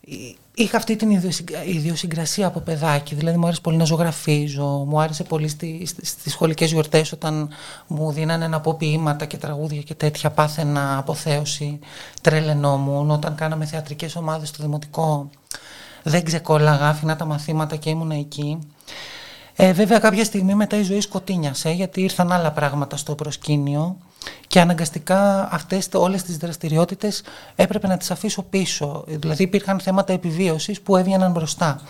Εί- είχα αυτή την ιδιοσυγκ- ιδιοσυγκρασία από παιδάκι, δηλαδή μου άρεσε πολύ να ζωγραφίζω, μου άρεσε πολύ στη, στη- στις σχολικές γιορτές όταν μου δίνανε να πω ποίηματα και τραγούδια και τέτοια πάθαινα αποθέωση, τρελαινόμουν, όταν κάναμε θεατρικές ομάδες στο δημοτικό δεν ξεκόλλαγα, άφηνα τα μαθήματα και ήμουν εκεί. Ε, βέβαια κάποια στιγμή μετά η ζωή σκοτίνιασε γιατί ήρθαν άλλα πράγματα στο προσκήνιο και αναγκαστικά αυτές το- όλες τις δραστηριότητες έπρεπε να τις αφήσω πίσω. Δηλαδή υπήρχαν θέματα επιβίωσης που έβγαιναν μπροστά.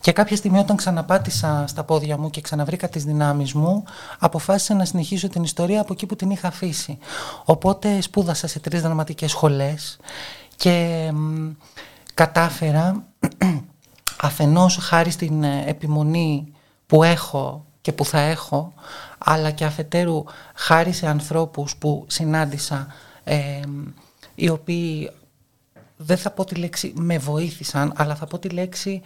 Και κάποια στιγμή όταν ξαναπάτησα στα πόδια μου και ξαναβρήκα τις δυνάμεις μου αποφάσισα να συνεχίσω την ιστορία από εκεί που την είχα αφήσει. Οπότε σπούδασα σε τρεις δραματικές σχολές και μ, κατάφερα αφενός χάρη στην ε, επιμονή που έχω και που θα έχω, αλλά και αφετέρου χάρη σε ανθρώπους που συνάντησα, ε, οι οποίοι δεν θα πω τη λέξη με βοήθησαν, αλλά θα πω τη λέξη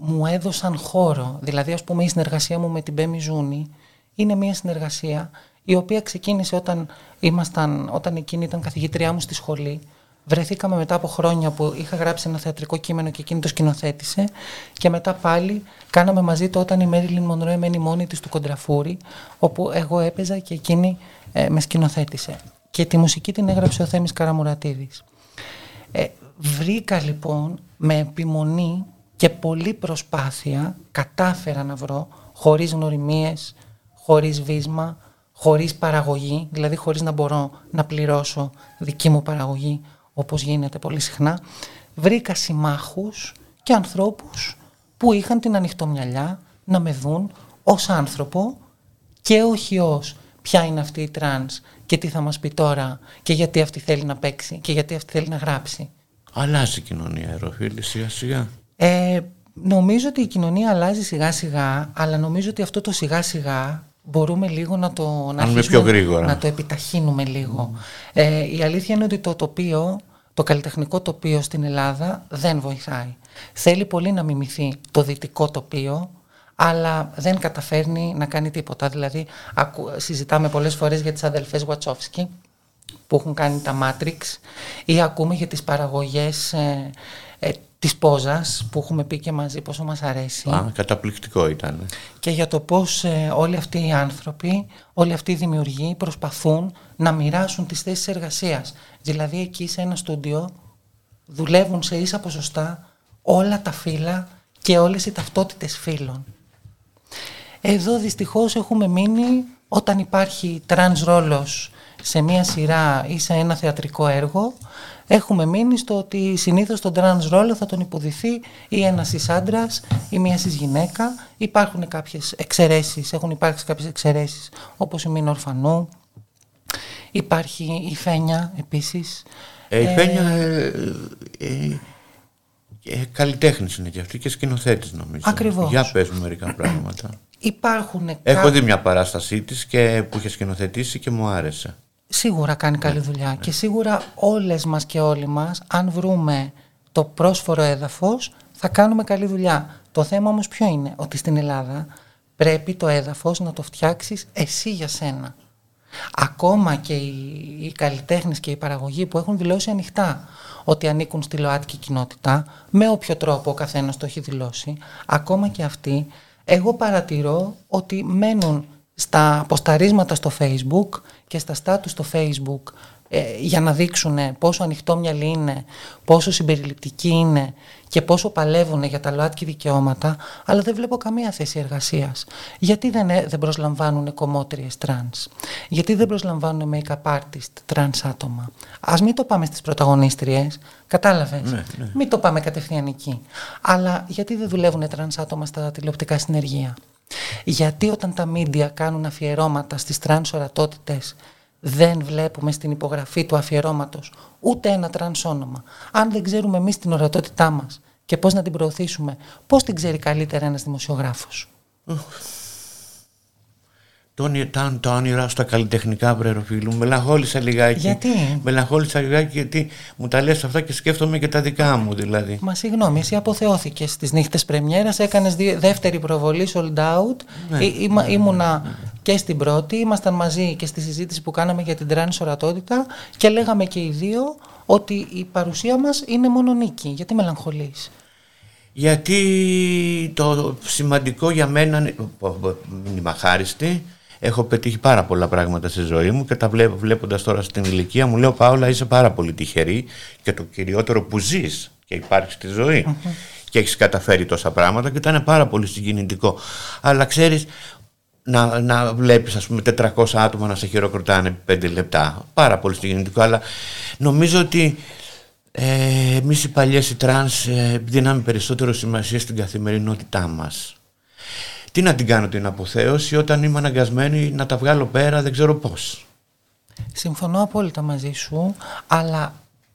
μου έδωσαν χώρο. Δηλαδή, ας πούμε, η συνεργασία μου με την Πέμι Ζούνη είναι μια συνεργασία η οποία ξεκίνησε όταν, ήμασταν, όταν εκείνη ήταν καθηγήτριά μου στη σχολή. Βρεθήκαμε μετά από χρόνια που είχα γράψει ένα θεατρικό κείμενο και εκείνη το σκηνοθέτησε και μετά πάλι κάναμε μαζί το όταν η Μέριλιν Μονρό μένει μόνη της του Κοντραφούρη όπου εγώ έπαιζα και εκείνη ε, με σκηνοθέτησε. Και τη μουσική την έγραψε ο Θέμης Καραμουρατίδης. Ε, βρήκα λοιπόν με επιμονή και πολλή προσπάθεια κατάφερα να βρω χωρίς γνωριμίες, χωρίς βύσμα, χωρίς παραγωγή, δηλαδή χωρίς να μπορώ να πληρώσω δική μου παραγωγή όπως γίνεται πολύ συχνά, βρήκα συμμάχους και ανθρώπους που είχαν την ανοιχτομυαλιά να με δουν ως άνθρωπο και όχι ως ποια είναι αυτή η τρανς και τι θα μας πει τώρα και γιατί αυτή θέλει να παίξει και γιατί αυτή θέλει να γράψει. Αλλάζει η κοινωνία, Ερωφίλη, σιγά σιγά. Ε, νομίζω ότι η κοινωνία αλλάζει σιγά σιγά, αλλά νομίζω ότι αυτό το σιγά σιγά μπορούμε λίγο να το, να Κάνουμε αρχίσουμε πιο γρήγορα. να το επιταχύνουμε λίγο. Ε, η αλήθεια είναι ότι το τοπίο, το καλλιτεχνικό τοπίο στην Ελλάδα δεν βοηθάει. Θέλει πολύ να μιμηθεί το δυτικό τοπίο, αλλά δεν καταφέρνει να κάνει τίποτα. Δηλαδή, ακου- συζητάμε πολλές φορές για τις αδελφές Βατσόφσκι, που έχουν κάνει τα Matrix ή ακούμε για τις παραγωγές ε, ε, της Πόζας που έχουμε πει και μαζί πόσο μας αρέσει Α, καταπληκτικό ήταν. και για το πώς ε, όλοι αυτοί οι άνθρωποι, όλοι αυτοί οι δημιουργοί προσπαθούν να μοιράσουν τις θέσεις εργασίας. Δηλαδή εκεί σε ένα στούντιο δουλεύουν σε ίσα ποσοστά όλα τα φύλα και όλες οι ταυτότητες φύλων. Εδώ δυστυχώς έχουμε μείνει όταν υπάρχει τρανς ρόλος σε μία σειρά ή σε ένα θεατρικό έργο έχουμε μείνει στο ότι συνήθως τον τρανς ρόλο θα τον υποδυθεί ή ένας cis άντρας ή μία cis γυναίκα. Υπάρχουν κάποιες εξαιρέσεις, έχουν υπάρξει κάποιες εξαιρέσεις όπως η Μίνα Ορφανού. Υπάρχει η Φένια επίσης. Ε, η Φένια ε, ε, ε, καλλιτέχνης είναι και αυτή και σκηνοθέτης νομίζω. Ακριβώς. Για πες μου μερικά πράγματα. Υπάρχουν Έχω κα- δει μια παράστασή της και που είχε σκηνοθετήσει και μου άρεσε. Σίγουρα κάνει καλή δουλειά και σίγουρα όλες μας και όλοι μας αν βρούμε το πρόσφορο έδαφος θα κάνουμε καλή δουλειά. Το θέμα όμως ποιο είναι, ότι στην Ελλάδα πρέπει το έδαφος να το φτιάξεις εσύ για σένα. Ακόμα και οι, οι καλλιτέχνες και οι παραγωγοί που έχουν δηλώσει ανοιχτά ότι ανήκουν στη ΛΟΑΤΚΙ κοινότητα, με όποιο τρόπο ο καθένας το έχει δηλώσει, ακόμα και αυτοί, εγώ παρατηρώ ότι μένουν στα ποσταρίσματα στο facebook και στα στάτους στο facebook ε, για να δείξουν πόσο ανοιχτόμυαλοι είναι, πόσο συμπεριληπτικοί είναι και πόσο παλεύουν για τα ΛΟΑΤΚΙ δικαιώματα, αλλά δεν βλέπω καμία θέση εργασίας. Γιατί δεν, ε, δεν προσλαμβάνουν κομμότριες τρανς, γιατί δεν προσλαμβάνουν make-up artist τρανς άτομα; Α μην το πάμε στις πρωταγωνίστριες, κατάλαβες; Ναι, ναι. Μην το πάμε κατευθείαν εκεί. Αλλά γιατί δεν δουλεύουν τρανς άτομα στα τηλεοπτικά συνεργεία; Γιατί όταν τα μίντια κάνουν αφιερώματα στις τρανς ορατότητες δεν βλέπουμε στην υπογραφή του αφιερώματος ούτε ένα τρανς όνομα. Αν δεν ξέρουμε εμείς την ορατότητά μας και πώς να την προωθήσουμε, πώς την ξέρει καλύτερα ένας δημοσιογράφος; Τα, τα όνειρα στα καλλιτεχνικά βρε Ερωφίλη μου. Μελαγχόλησα λιγάκι. Γιατί; Μελαγχόλησα λιγάκι γιατί μου τα λες αυτά και σκέφτομαι και τα δικά μου δηλαδή. Μα συγγνώμη, εσύ αποθεώθηκες στις νύχτες Πρεμιέρας, έκανες δεύτερη προβολή sold out. Ναι, ναι, ήμουνα ναι και στην πρώτη. Ήμασταν μαζί και στη συζήτηση που κάναμε για την τράνη ορατότητα και λέγαμε και οι δύο ότι η παρουσία μας είναι μόνο νίκη. Γιατί μελαγχολείς; Γιατί το σημαντικό για μένα, είμαι αχάριστη, έχω πετύχει πάρα πολλά πράγματα στη ζωή μου και τα βλέπω, βλέποντας τώρα στην ηλικία μου λέω Πάολα είσαι πάρα πολύ τυχερή και το κυριότερο που ζεις και υπάρχει στη ζωή και έχεις καταφέρει τόσα πράγματα και ήταν πάρα πολύ συγκινητικό. Αλλά ξέρεις να, να βλέπεις ας πούμε 400 άτομα να σε χειροκροτάνε 5 λεπτά. Πάρα πολύ συγκινητικό, αλλά νομίζω ότι ε, εμείς οι παλιές οι τρανς ε, δίναμε περισσότερο σημασία στην καθημερινότητά μας. Τι να την κάνω την αποθέωση όταν είμαι αναγκασμένη να τα βγάλω πέρα δεν ξέρω πώς. Συμφωνώ απόλυτα μαζί σου, αλλά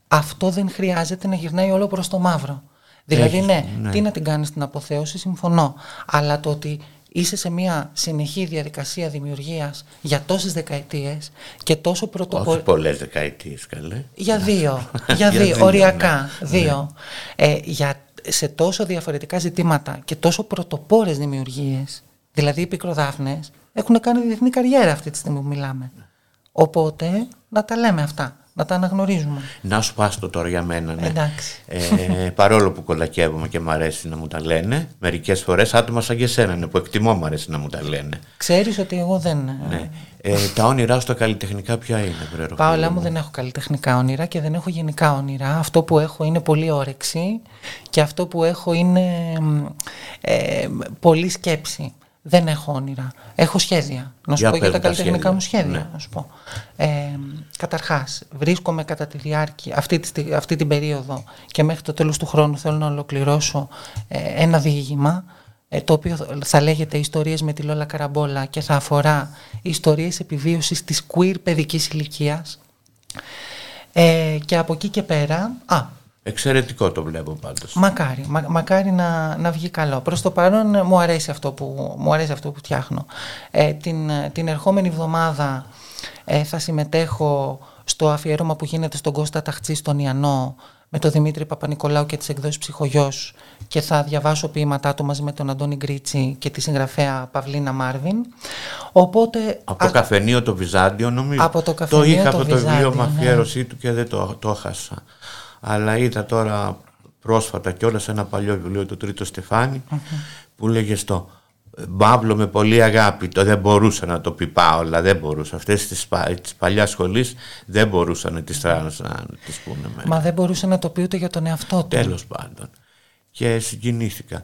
αυτό δεν χρειάζεται να γυρνάει όλο προς το μαύρο. Δηλαδή ναι, ναι, τι να την κάνεις την αποθέωση, συμφωνώ. Αλλά το ότι είσαι σε μια συνεχή διαδικασία δημιουργίας για τόσες δεκαετίες και τόσο πρωτοπορ... Όχι πολλές δεκαετίες καλέ. Για δύο, για δύο, οριακά, ναι. δύο. Ε, για, σε τόσο διαφορετικά ζητήματα και τόσο πρωτοπόρες δημιουργίες, δηλαδή οι πικροδάφνες, έχουν κάνει διεθνή καριέρα αυτή τη στιγμή που μιλάμε. Οπότε να τα λέμε αυτά να τα αναγνωρίζουμε. Να σου το τώρα για μένα. Ναι. Εντάξει. Ε, παρόλο που κολακεύομαι και μου αρέσει να μου τα λένε, μερικές φορές άτομα σαν και εσένα είναι που εκτιμώ μου αρέσει να μου τα λένε. Ξέρεις ότι εγώ δεν. Ναι. Ε, τα όνειρά σου τα καλλιτεχνικά ποια είναι, Βρέρο. Πάολα μου δεν έχω καλλιτεχνικά όνειρα και δεν έχω γενικά όνειρα. Αυτό που έχω είναι πολύ όρεξη και αυτό που έχω είναι ε, πολύ σκέψη. Δεν έχω όνειρα. Έχω σχέδια. Να σου πω για τα καλλιτεχνικά μου σχέδια. Ναι. Να σου πω. Ε, καταρχάς, βρίσκομαι κατά τη διάρκεια, αυτή, τη, αυτή την περίοδο και μέχρι το τέλος του χρόνου θέλω να ολοκληρώσω ε, ένα διήγημα ε, το οποίο θα λέγεται «Ιστορίες με τη Λόλα Καραμπόλα» και θα αφορά ιστορίες επιβίωσης της queer παιδικής ηλικίας. Ε, και από εκεί και πέρα... Α, Εξαιρετικό το βλέπω πάντως. Μακάρι, μακάρι να, να βγει καλό. Προς το παρόν μου αρέσει αυτό που, μου αρέσει αυτό που φτιάχνω. Ε, την, την ερχόμενη εβδομάδα ε, θα συμμετέχω στο αφιέρωμα που γίνεται στον Κώστα Ταχτσί στον Ιαννό με τον Δημήτρη Παπα-Νικολάου και τις εκδόσεις Ψυχογιός και θα διαβάσω ποίηματά του μαζί με τον Αντώνη Γκρίτσι και τη συγγραφέα Παυλίνα Μάρβιν. Οπότε, από το καφενείο το Βυζάντιο νομίζω. Από το, καφενείο το είχα το από το βιβλίο με αφιέρωσή του και δεν το, το έχασα αλλά είδα τώρα πρόσφατα και όλα σε ένα παλιό βιβλίο του Τρίτο που λέγε στο Μπάβλο με πολύ αγάπη, το δεν μπορούσα να το πει Πάολα, δεν μπορούσα. Αυτές τις, τις παλιάς σχολής δεν μπορούσαν να τις, τρans, να τις πούνε. Μα δεν μπορούσε να το πει ούτε για τον εαυτό του. Τέλος πάντων. Και συγκινήθηκα.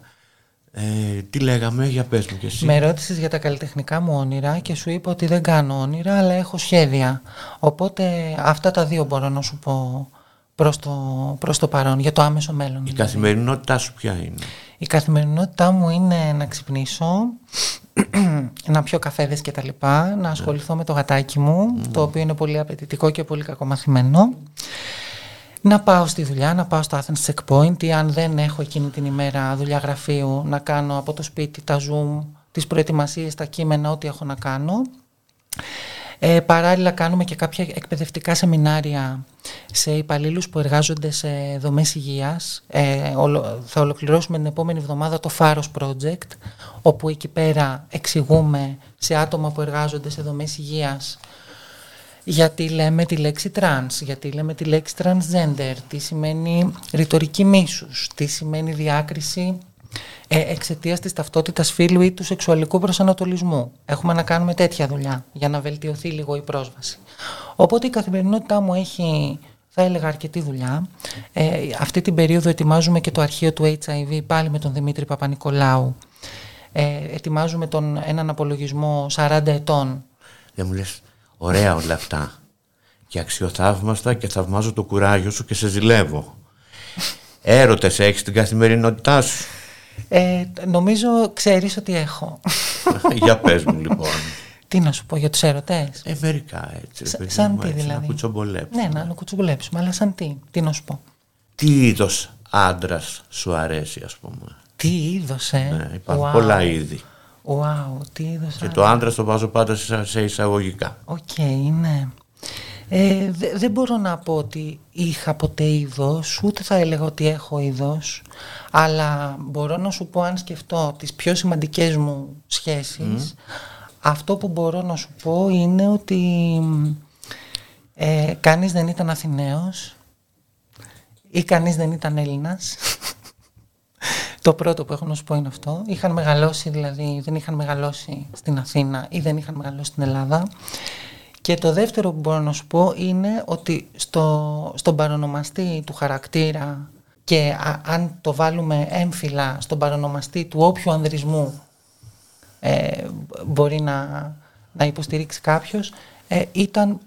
Ε, τι λέγαμε, για πες μου και εσύ. Με ρώτησες για τα καλλιτεχνικά μου όνειρα και σου είπα ότι δεν κάνω όνειρα, αλλά έχω σχέδια. Οπότε αυτά τα δύο μπορώ να σου πω προς το, προς το παρόν, για το άμεσο μέλλον. Η δηλαδή. καθημερινότητά σου ποια είναι; Η καθημερινότητά μου είναι να ξυπνήσω, να πιω καφέδες και τα λοιπά, να ασχοληθώ με το γατάκι μου, το οποίο είναι πολύ απαιτητικό και πολύ κακομαθημένο. Να πάω στη δουλειά, να πάω στο Athens Checkpoint ή αν δεν έχω εκείνη την ημέρα δουλειά γραφείου, να κάνω από το σπίτι τα Zoom, τις προετοιμασίες, τα κείμενα, ό,τι έχω να κάνω. Ε, παράλληλα κάνουμε και κάποια εκπαιδευτικά σεμινάρια σε υπαλλήλους που εργάζονται σε δομές υγείας. Ε, θα ολοκληρώσουμε την επόμενη εβδομάδα το Φάρος Project, όπου εκεί πέρα εξηγούμε σε άτομα που εργάζονται σε δομές υγείας γιατί λέμε τη λέξη trans, γιατί λέμε τη λέξη transgender, τι σημαίνει ρητορική μίσους, τι σημαίνει διάκριση ε, εξαιτίας της ταυτότητας φίλου ή του σεξουαλικού προσανατολισμού. Έχουμε να κάνουμε τέτοια δουλειά για να βελτιωθεί λίγο η πρόσβαση. Οπότε η καθημερινότητά μου έχει, θα έλεγα, αρκετή δουλειά. Ε, αυτή την περίοδο ετοιμάζουμε και το αρχείο του HIV πάλι με τον Δημήτρη Παπα-Νικολάου. Ε, ετοιμάζουμε τον, έναν απολογισμό 40 ετών. Δεν μου λες, ωραία όλα αυτά. Και αξιοθαύμαστα και θαυμάζω το κουράγιο σου και σε ζηλεύω. Έρωτες έχεις την καθημερινότητά σου; Ε, νομίζω ξέρεις ότι έχω. Για πες μου λοιπόν. Τι να σου πω για τους έρωτες. Ε, μερικά έτσι. Σα- παιδί σαν μου, τι έτσι, δηλαδή; Να κουτσομπολέψουμε. Ναι, να το κουτσομπολέψουμε, αλλά σαν τι, τι να σου πω. Τι είδος άντρας σου αρέσει, ας πούμε; Τι είδος, ε; Ναι, υπάρχουν Wow. πολλά είδη. Wow, τι είδος. Και α. το άντρα το βάζω πάντα σε σε εισαγωγικά. Οκ, ναι. Ε, δε- δεν μπορώ να πω ότι είχα ποτέ είδος, ούτε θα έλεγα ότι έχω είδος, αλλά μπορώ να σου πω αν σκεφτώ τις πιο σημαντικές μου σχέσεις, αυτό που μπορώ να σου πω είναι ότι ε, κανείς δεν ήταν Αθηναίος ή κανείς δεν ήταν Έλληνας. Το πρώτο που έχω να σου πω είναι αυτό. Είχαν μεγαλώσει, δηλαδή δεν είχαν μεγαλώσει στην Αθήνα ή δεν είχαν μεγαλώσει στην Ελλάδα. Και το δεύτερο που μπορώ να σου πω είναι ότι στο, στον παρονομαστή του χαρακτήρα και α- αν το βάλουμε έμφυλα στον παρονομαστή του όποιου ανδρισμού ε, μπορεί να, να υποστηρίξει κάποιος ε, ήταν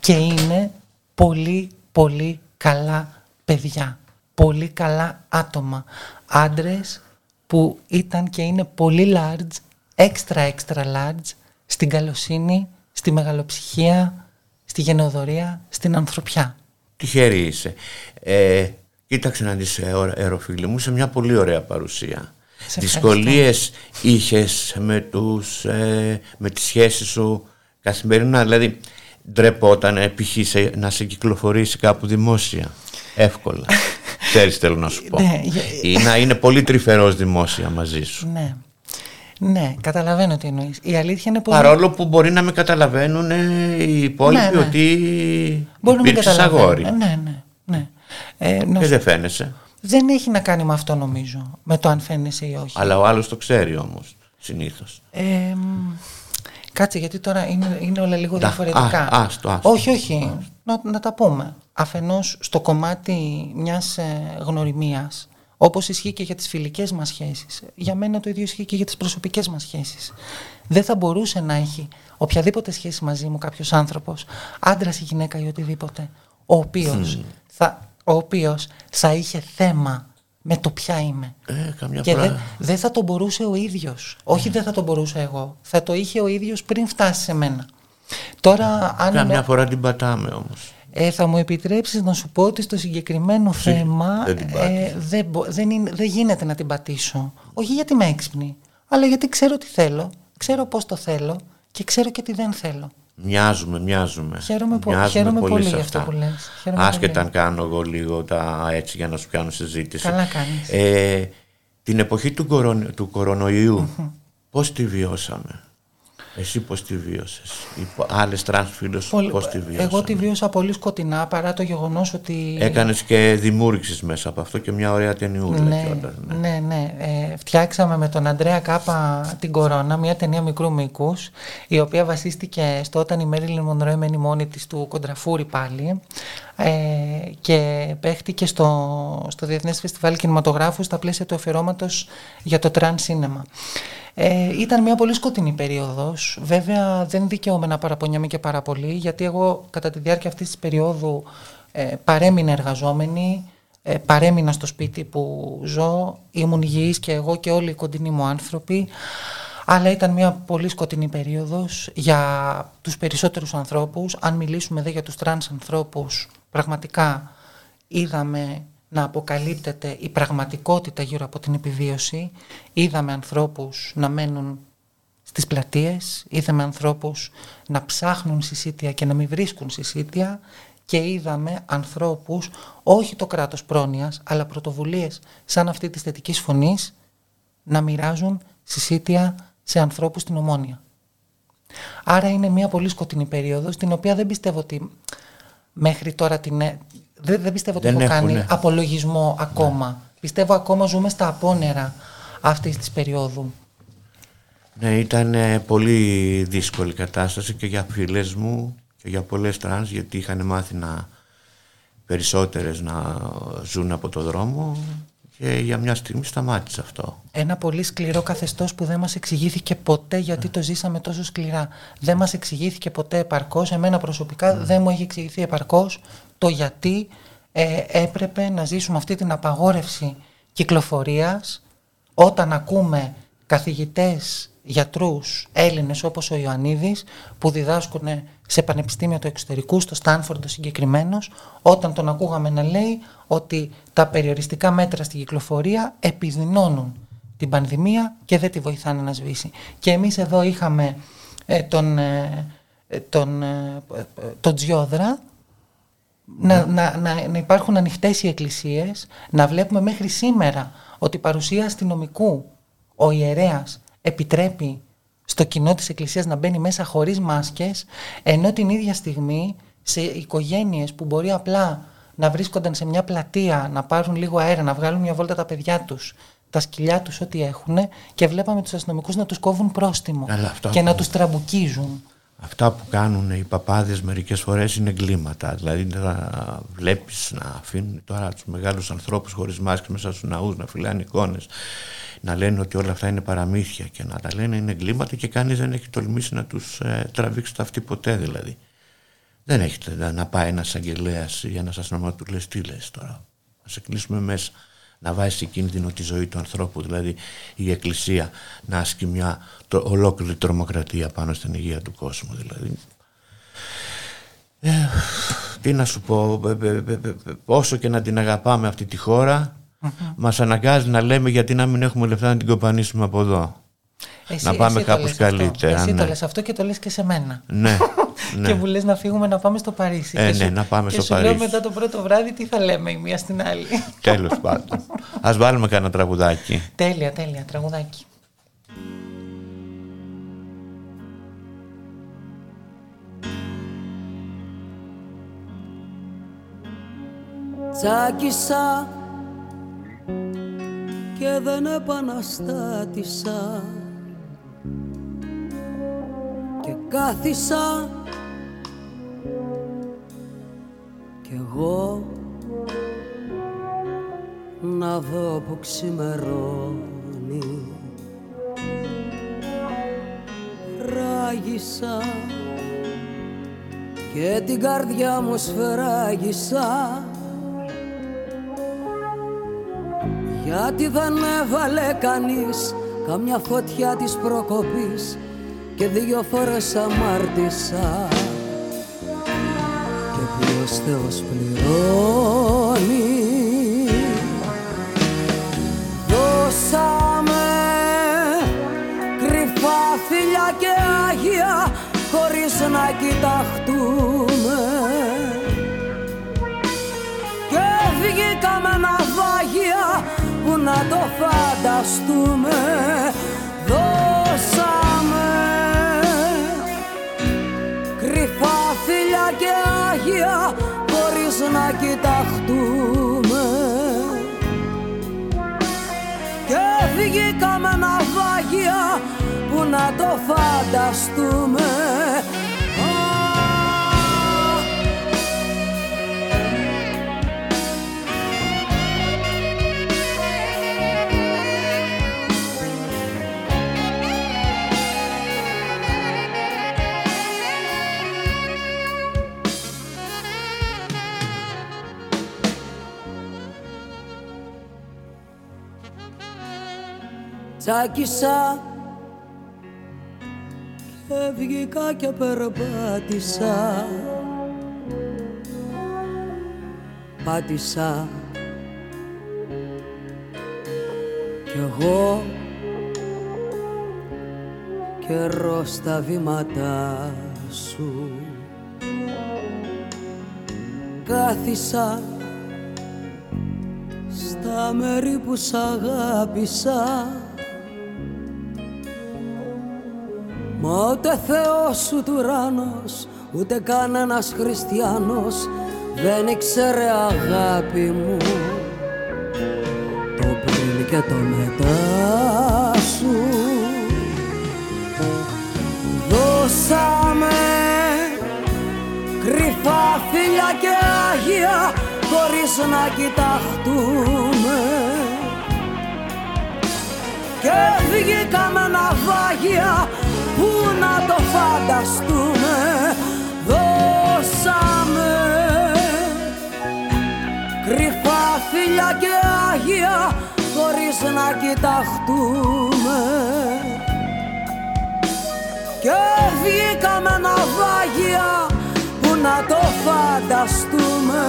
και είναι πολύ πολύ καλά παιδιά. Πολύ καλά άτομα. Άντρες που ήταν και είναι πολύ large extra extra large στην καλοσύνη στη μεγαλοψυχία στη γενοδορία στην ανθρωπιά Τυχερή είσαι. Ε, κοίταξε να δεις, ε, ωρα- αεροφίλη μου, σε μια πολύ ωραία παρουσία. Σε Δυσκολίες είχες με, τους, ε, με τις σχέσεις σου καθημερινά, δηλαδή ντρεπόταν π.χ. σε- να σε κυκλοφορήσει κάπου δημόσια. Εύκολα. Ξέρεις θέλω να σου πω. Ναι, για- Ή να είναι πολύ τρυφερός δημόσια μαζί σου. ναι ναι, καταλαβαίνω τι εννοείς. Η αλήθεια είναι πως... Παρόλο που μπορεί να με καταλαβαίνουν ε, οι υπόλοιποι Ναι, ναι. ότι Μπορεί να μην υπήρξες καταλαβαίνω. αγόρι. Ε, Ναι, ναι, ναι. Ε, να Και σου- δεν φαίνεσαι. Δεν έχει να κάνει με αυτό νομίζω, με το αν φαίνεσαι ή όχι. Αλλά ο άλλος το ξέρει όμως, συνήθως. Ε, μ, κάτσε, γιατί τώρα είναι, είναι όλα λίγο Τα- διαφορετικά. α, άστο, άστο. όχι, όχι. Να, να τα πούμε. Αφενός στο κομμάτι μιας ε, γνωριμίας, όπως ισχύει και για τις φιλικές μας σχέσεις, για μένα το ίδιο ισχύει και για τις προσωπικές μας σχέσεις. Δεν θα μπορούσε να έχει οποιαδήποτε σχέση μαζί μου κάποιος άνθρωπος, άντρας ή γυναίκα ή οτιδήποτε, ο οποίος, θα, ο οποίος θα είχε θέμα με το ποια είμαι. Ε, καμιά Και φορά... δεν δεν θα τον μπορούσε ο ίδιος. Όχι δεν θα τον μπορούσα εγώ. Θα το είχε ο ίδιος πριν φτάσει σε μένα. Τώρα, αν Καμιά είναι- φορά την πατάμε όμως. Ε, θα μου επιτρέψεις να σου πω ότι στο συγκεκριμένο θέμα δεν την ε, πάτησες. δεν, μπο- δεν, είναι, δεν γίνεται να την πατήσω. Όχι γιατί είμαι έξυπνη, αλλά γιατί ξέρω τι θέλω, ξέρω πώς το θέλω και ξέρω και τι δεν θέλω. Μοιάζουμε, μοιάζουμε. Χαίρομαι πο- Μοιάζουμε χαίρομαι πολύ σε για αυτό αυτά. που λες. Χαίρομαι Άσχετα πολύ. αν κάνω εγώ λίγο τα έτσι για να σου πιάνω συζήτηση. Καλά κάνεις. Ε, την εποχή του, κορον, του κορονοϊού, πώς τη βιώσαμε; Εσύ πώς τη βίωσες; Οι πο- άλλες τρανς φίλες Πολύ- πώς τη βιώσαμε. εγώ τη βίωσα πολύ σκοτεινά παρά το γεγονός ότι... Έκανες και δημιούργησες μέσα από αυτό και μια ωραία ταινιούλα Ναι, κιόλας, ναι. ναι, ναι. Ε, φτιάξαμε με τον Αντρέα Κάπα την Κορώνα, μια ταινία μικρού μήκους, η οποία βασίστηκε στο όταν η Μέριλιν Μονρό έμενε μόνη της του Κοντραφούρη πάλι ε, και παίχτηκε στο, στο Διεθνές Φεστιβάλ Κινηματογράφου στα πλαίσια του αφιερώματος για το trans cinema. Ε, ήταν μια πολύ σκοτεινή περίοδος. Βέβαια δεν δικαιούμαι να παραπονιάμαι και πάρα πολύ γιατί εγώ κατά τη διάρκεια αυτής της περίοδου ε, παρέμεινα εργαζόμενη, ε, παρέμεινα στο σπίτι που ζω, ήμουν υγιής και εγώ και όλοι οι κοντινοί μου άνθρωποι, αλλά ήταν μια πολύ σκοτεινή περίοδος για τους περισσότερους ανθρώπους. Αν μιλήσουμε δε για τους τρανς ανθρώπους, πραγματικά είδαμε να αποκαλύπτεται η πραγματικότητα γύρω από την επιβίωση. Είδαμε ανθρώπους να μένουν στις πλατείες, είδαμε ανθρώπους να ψάχνουν συσίτια και να μην βρίσκουν συσίτια και είδαμε ανθρώπους, όχι το κράτος πρόνοιας, αλλά πρωτοβουλίες σαν αυτή της θετικής φωνής, να μοιράζουν συσίτια σε ανθρώπους στην Ομόνια. Άρα είναι μια πολύ σκοτεινή περίοδος, την οποία δεν πιστεύω ότι μέχρι τώρα την... έ- Δεν, δεν πιστεύω ότι Δεν έχω έχουν, κάνει ναι. απολογισμό ακόμα. Πιστεύω ακόμα ζούμε στα απόνερα αυτής της περίοδου. Ναι, ήταν πολύ δύσκολη κατάσταση και για φίλες μου και για πολλές τρανς γιατί είχαν μάθει οι περισσότερες να ζουν από το δρόμο και για μια στιγμή σταμάτησε αυτό. Ένα πολύ σκληρό καθεστώς που δεν μας εξηγήθηκε ποτέ γιατί το ζήσαμε τόσο σκληρά. Δεν μας εξηγήθηκε ποτέ επαρκώς. Εμένα προσωπικά δεν μου έχει εξηγηθεί επαρκώς το γιατί ε, έπρεπε να ζήσουμε αυτή την απαγόρευση κυκλοφορίας όταν ακούμε καθηγητές, γιατρούς, Έλληνες όπως ο Ιωαννίδης που διδάσκουν σε πανεπιστήμια του εξωτερικού, στο Στάνφορντ συγκεκριμένος, όταν τον ακούγαμε να λέει ότι τα περιοριστικά μέτρα στην κυκλοφορία επιδεινώνουν την πανδημία και δεν τη βοηθάνε να σβήσει. Και εμείς εδώ είχαμε ε, τον, ε, τον, ε, τον Τζιόδρα, να, να, να, να υπάρχουν ανοιχτές οι εκκλησίες, να βλέπουμε μέχρι σήμερα ότι η παρουσία αστυνομικού, ο ιερέας, επιτρέπει στο κοινό της εκκλησίας να μπαίνει μέσα χωρίς μάσκες, ενώ την ίδια στιγμή σε οικογένειες που μπορεί απλά να βρίσκονταν σε μια πλατεία, να πάρουν λίγο αέρα, να βγάλουν μια βόλτα τα παιδιά τους, τα σκυλιά τους ό,τι έχουν και βλέπαμε τους αστυνομικούς να τους κόβουν πρόστιμο και να τους τραμπουκίζουν. Αυτά που κάνουν οι παπάδες μερικές φορές είναι εγκλήματα. Δηλαδή να βλέπεις να αφήνουν τώρα τους μεγάλους ανθρώπους χωρίς μάσκες μέσα στους ναούς, να φυλάνε εικόνες, να λένε ότι όλα αυτά είναι παραμύθια και να τα λένε είναι εγκλήματα και κανείς δεν έχει τολμήσει να τους ε, τραβήξει το αυτή ποτέ δηλαδή. Δεν έχετε να πάει ένας αγγελέας ή ένας αστυνομικό του λες τι λες τώρα. Να σε κλείσουμε μέσα να βάζει σε κίνδυνο τη ζωή του ανθρώπου, δηλαδή η Εκκλησία να ασκεί μια το, ολόκληρη τρομοκρατία πάνω στην υγεία του κόσμου. Δηλαδή. Ε, τι να σου πω, ε, ε, ε, όσο και να την αγαπάμε αυτή τη χώρα, mm μας αναγκάζει να λέμε γιατί να μην έχουμε λεφτά να την κοπανίσουμε από εδώ. Εσύ, να πάμε κάπως καλύτερα. Εσύ ναι. το λες αυτό και το λες και σε μένα. Ναι. ναι. και μου λες να φύγουμε να πάμε στο Παρίσι. Ε, και ναι, σου, να πάμε και στο σου Παρίσι. λέω μετά το πρώτο βράδυ τι θα λέμε η μία στην άλλη. Τέλος πάντων. Ας βάλουμε κανένα τραγουδάκι. τέλεια, τέλεια, τραγουδάκι. Τσάκισα και δεν επαναστάτησα και κάθισα κι εγώ να δω που ξημερώνει. Ράγισα και την καρδιά μου σφράγισα. Γιατί δεν έβαλε κανείς καμιά φωτιά της προκοπής και δύο φορές αμάρτησα και ποιος Θεός πληρώνει φανταστούμε Α, Τσάκισα και βγήκα και περπάτησα. Πάτησα. Κι εγώ καιρό στα βήματα σου. Κάθισα στα μέρη που σ' αγάπησα Μα ούτε Θεός ούτε ουράνος ούτε κανένας χριστιανός δεν ήξερε αγάπη μου το πριν και το μετά σου. Δώσαμε κρυφά φιλιά και άγια χωρίς να κοιταχτούμε. Και βγήκαμε ναυάγια που να το φανταστούμε δώσαμε. Κρυφά φίλια και Άγια χωρίς να κοιταχτούμε. Και βγήκαμε ναυάγια που να το φανταστούμε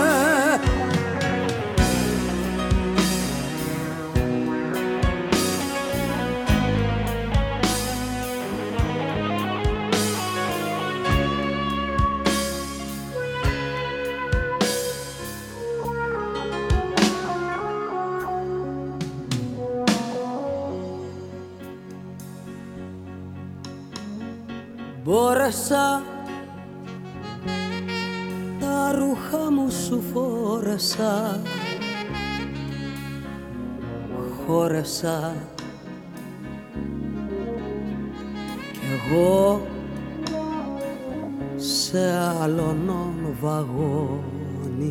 Μπόρεσα τα ρούχα μου σου φόρεσα. Χώρεσα. Κι εγώ σε άλλον βαγόνι.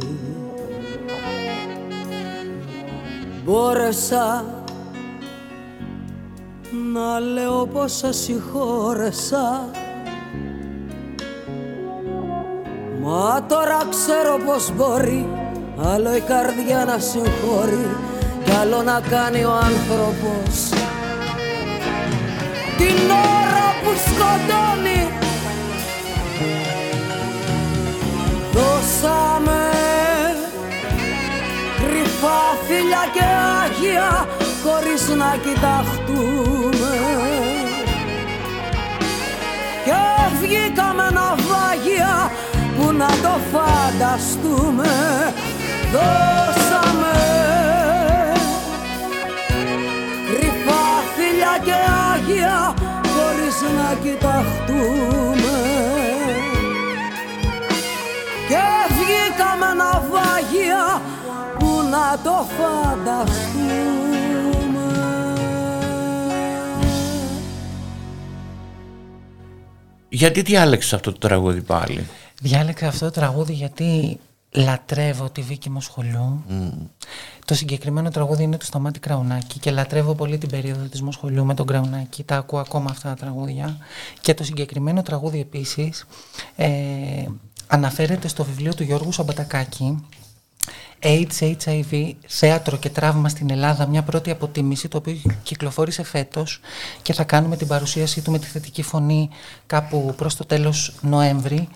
Μπόρεσα να λέω πως σε συγχώρεσα Μα τώρα ξέρω πως μπορεί Άλλο η καρδιά να συγχωρεί Κι άλλο να κάνει ο άνθρωπος Την ώρα που σκοτώνει. Δώσαμε κρυφά φίλια και άγια Χωρίς να κοιταχτούμε. Και βγήκαμε ναυάγια που να το φανταστούμε. Δώσαμε κρυφά φίλια και άγια χωρίς να κοιταχτούμε. Και βγήκαμε ναυάγια που να το φανταστούμε. Γιατί διάλεξες αυτό το τραγούδι πάλι; Διάλεξα αυτό το τραγούδι γιατί λατρεύω τη Βίκη Μοσχολιού. Το συγκεκριμένο τραγούδι είναι του Σταμάτη Κραουνάκη και λατρεύω πολύ την περίοδο της Μοσχολιού με τον Κραουνάκη. Τα ακούω ακόμα αυτά τα τραγούδια. Και το συγκεκριμένο τραγούδι επίσης ε, αναφέρεται στο βιβλίο του Γιώργου Σαμπατακάκη AIDS, HIV, θέατρο και τραύμα στην Ελλάδα, μια πρώτη αποτίμηση, το οποίο κυκλοφόρησε φέτος και θα κάνουμε την παρουσίασή του με τη θετική φωνή κάπου προς το τέλος Νοέμβρη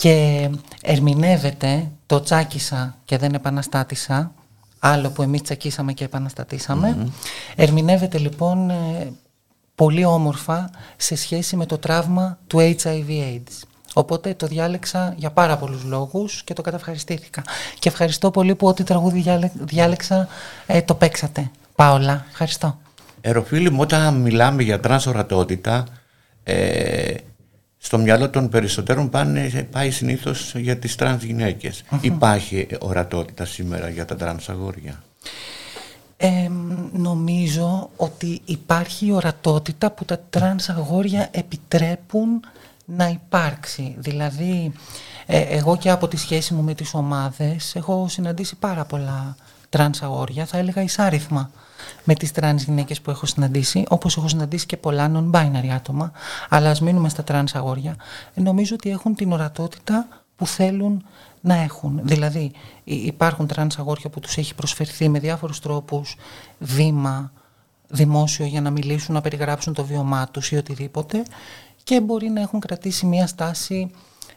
και ερμηνεύεται το τσάκισα και δεν επαναστάτησα, άλλο που εμείς τσακίσαμε και επαναστατησαμε Ερμηνεύεται λοιπόν ε, πολύ όμορφα σε σχέση με το τραύμα του HIV-AIDS. Οπότε το διάλεξα για πάρα πολλούς λόγους και το καταυχαριστήθηκα. Και ευχαριστώ πολύ που ό,τι τραγούδι διάλεξα ε, το παίξατε. Πάολα, ευχαριστώ. Ερωφίλη μου, όταν μιλάμε για τρανς ορατότητα, ε, στο μυαλό των περισσότερων πάνε, πάει συνήθως για τις τρανς γυναίκες Υπάρχει ορατότητα σήμερα για τα τρανς αγόρια; νομίζω ότι υπάρχει ορατότητα που τα τρανς αγόρια επιτρέπουν να υπάρξει. Δηλαδή, ε, εγώ και από τη σχέση μου με τις ομάδες έχω συναντήσει πάρα πολλά τρανς αγόρια, θα έλεγα ισάριθμα με τις τρανς γυναίκες που έχω συναντήσει, όπως έχω συναντήσει και πολλά non-binary άτομα, αλλά ας μείνουμε στα τρανς αγόρια, νομίζω ότι έχουν την ορατότητα που θέλουν να έχουν. Δηλαδή υπάρχουν τρανς αγόρια που τους έχει προσφερθεί με διάφορους τρόπους βήμα, δημόσιο για να μιλήσουν, να περιγράψουν το βίωμά τους ή οτιδήποτε και μπορεί να έχουν κρατήσει μια στάση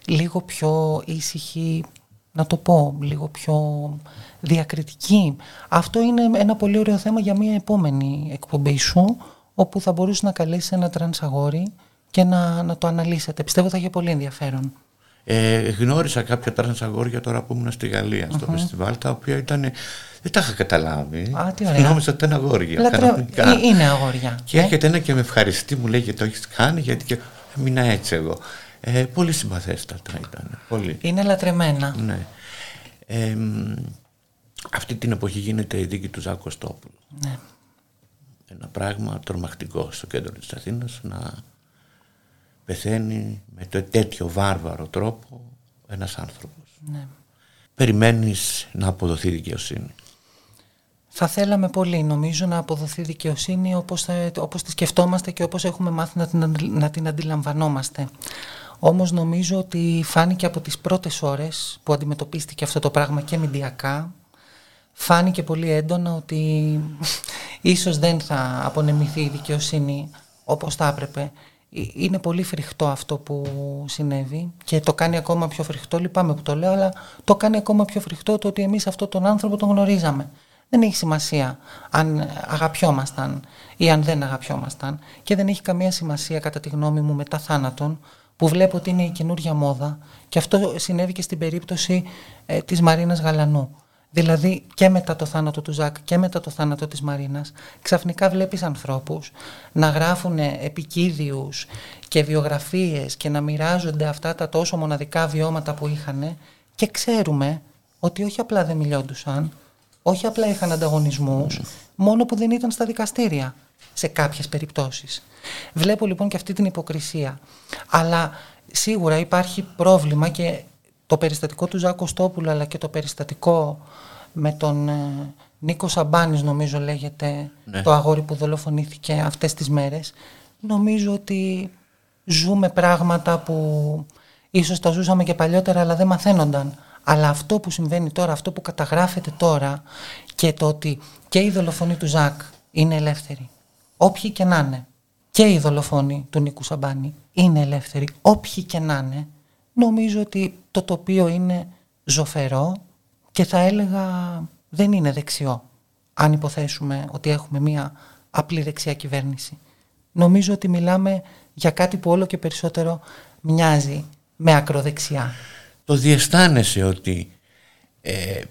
λίγο πιο ήσυχη, να το πω, λίγο πιο διακριτική. Αυτό είναι ένα πολύ ωραίο θέμα για μια επόμενη εκπομπή σου, όπου θα μπορούσε να καλέσεις ένα τρανς αγόρι και να, να το αναλύσετε. Πιστεύω θα έχει πολύ ενδιαφέρον. Ε, γνώρισα κάποια τρανς αγόρια τώρα που ήμουν στη Γαλλία, στο φεστιβάλ, τα οποία ήταν. Δεν τα είχα καταλάβει. Α, τι ωραία. Νόμιζα ότι ήταν αγόρια. Λατρε... Ε, είναι αγόρια. Και ε; έρχεται ένα και με ευχαριστεί, μου λέει γιατί το έχεις κάνει, γιατί και έμεινα έτσι εγώ. Ε, πολύ συμπαθέστατα ήταν. Πολύ. Είναι λατρεμένα. Ναι. Ε, αυτή την εποχή γίνεται η δίκη του Ζακ Κωστόπουλου. Ναι. Ένα πράγμα τρομακτικό στο κέντρο της Αθήνας να πεθαίνει με το τέτοιο βάρβαρο τρόπο ένας άνθρωπος. Ναι. περιμένεις να αποδοθεί δικαιοσύνη. Θα θέλαμε πολύ νομίζω να αποδοθεί δικαιοσύνη όπως, θα, όπως τη σκεφτόμαστε και όπως έχουμε μάθει να την, να την αντιλαμβανόμαστε. Όμως νομίζω ότι φάνηκε από τις πρώτες ώρες που αντιμετωπίστηκε αυτό το πράγμα και μηντιακά φάνηκε πολύ έντονα ότι ίσως δεν θα απονεμηθεί η δικαιοσύνη όπως θα έπρεπε. Ε, είναι πολύ φρικτό αυτό που συνέβη και το κάνει ακόμα πιο φρικτό, λυπάμαι που το λέω, αλλά το κάνει ακόμα πιο φρικτό το ότι εμείς αυτόν τον άνθρωπο τον γνωρίζαμε. Δεν έχει σημασία αν αγαπιόμασταν ή αν δεν αγαπιόμασταν και δεν έχει καμία σημασία κατά τη γνώμη μου μετά θάνατον που βλέπω ότι είναι η καινούργια μόδα και αυτό συνέβη και στην περίπτωση ε, της Μαρίνας Γαλανού. Δηλαδή και μετά το θάνατο του Ζακ και μετά το θάνατο της Μαρίνας ξαφνικά βλέπεις ανθρώπους να γράφουν επικίδιους και βιογραφίες και να μοιράζονται αυτά τα τόσο μοναδικά βιώματα που είχαν και ξέρουμε ότι όχι απλά δεν μιλιόντουσαν, όχι απλά είχαν ανταγωνισμούς, μόνο που δεν ήταν στα δικαστήρια σε κάποιες περιπτώσεις. Βλέπω λοιπόν και αυτή την υποκρισία. Αλλά σίγουρα υπάρχει πρόβλημα και το περιστατικό του Ζάκο Στόπουλου αλλά και το περιστατικό με τον ε, Νίκο Σαμπάνης νομίζω λέγεται ναι. το αγόρι που δολοφονήθηκε αυτές τις μέρες νομίζω ότι ζούμε πράγματα που ίσως τα ζούσαμε και παλιότερα αλλά δεν μαθαίνονταν αλλά αυτό που συμβαίνει τώρα, αυτό που καταγράφεται τώρα και το ότι και η δολοφονή του Ζακ είναι ελεύθεροι όποιοι και να είναι και οι δολοφόνοι του Νίκου Σαμπάνη είναι ελεύθεροι όποιοι και να είναι νομίζω ότι το τοπίο είναι ζωφερό και θα έλεγα δεν είναι δεξιό αν υποθέσουμε ότι έχουμε μία απλή δεξιά κυβέρνηση. Νομίζω ότι μιλάμε για κάτι που όλο και περισσότερο μοιάζει με ακροδεξιά. Το διαισθάνεσαι ότι ε,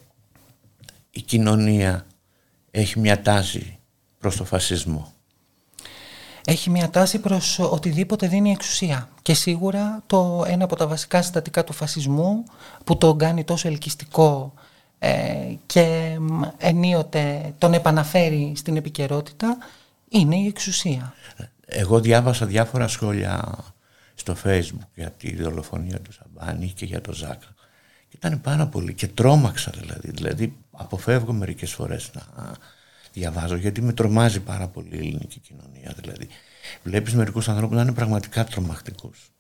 η κοινωνία έχει μια τάση προς το φασισμό έχει μια τάση προς οτιδήποτε δίνει εξουσία. Και σίγουρα το ένα από τα βασικά συστατικά του φασισμού που τον κάνει τόσο ελκυστικό ε, και ενίοτε τον επαναφέρει στην επικαιρότητα είναι η εξουσία. Εγώ διάβασα διάφορα σχόλια στο facebook για τη δολοφονία του Σαμπάνη και για το Ζάκα. Και ήταν πάρα πολύ και τρόμαξα δηλαδή. Δηλαδή αποφεύγω μερικές φορές να διαβάζω, γιατί με τρομάζει πάρα πολύ η ελληνική κοινωνία. Δηλαδή, βλέπεις μερικούς ανθρώπους να είναι πραγματικά τρομακτικούς.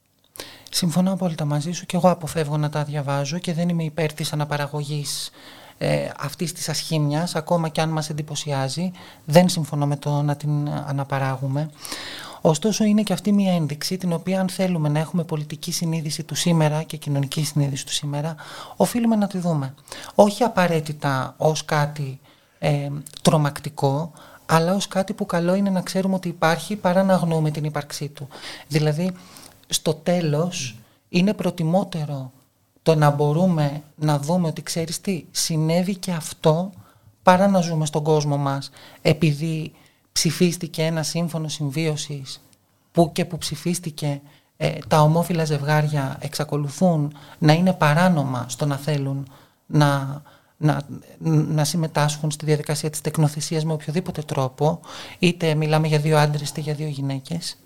Συμφωνώ απόλυτα μαζί σου και εγώ αποφεύγω να τα διαβάζω και δεν είμαι υπέρ της αναπαραγωγής ε, αυτής της ασχήμιας, ακόμα και αν μας εντυπωσιάζει. Δεν συμφωνώ με το να την αναπαράγουμε. Ωστόσο, είναι και αυτή μια ένδειξη την οποία, αν θέλουμε να έχουμε πολιτική συνείδηση του σήμερα και κοινωνική συνείδηση του σήμερα, οφείλουμε να τη δούμε. Όχι απαραίτητα ως κάτι ε, τρομακτικό, αλλά ως κάτι που καλό είναι να ξέρουμε ότι υπάρχει παρά να αγνοούμε την ύπαρξή του. Δηλαδή, στο τέλος είναι προτιμότερο το να μπορούμε να δούμε ότι ξέρεις τι, συνέβη και αυτό παρά να ζούμε στον κόσμο μας επειδή ψηφίστηκε ένα σύμφωνο συμβίωσης που και που ψηφίστηκε ε, τα ομόφυλα ζευγάρια εξακολουθούν να είναι παράνομα στο να θέλουν να να, να συμμετάσχουν στη διαδικασία της τεκνοθεσίας με οποιοδήποτε τρόπο, είτε μιλάμε για δύο άντρες είτε για δύο γυναίκες,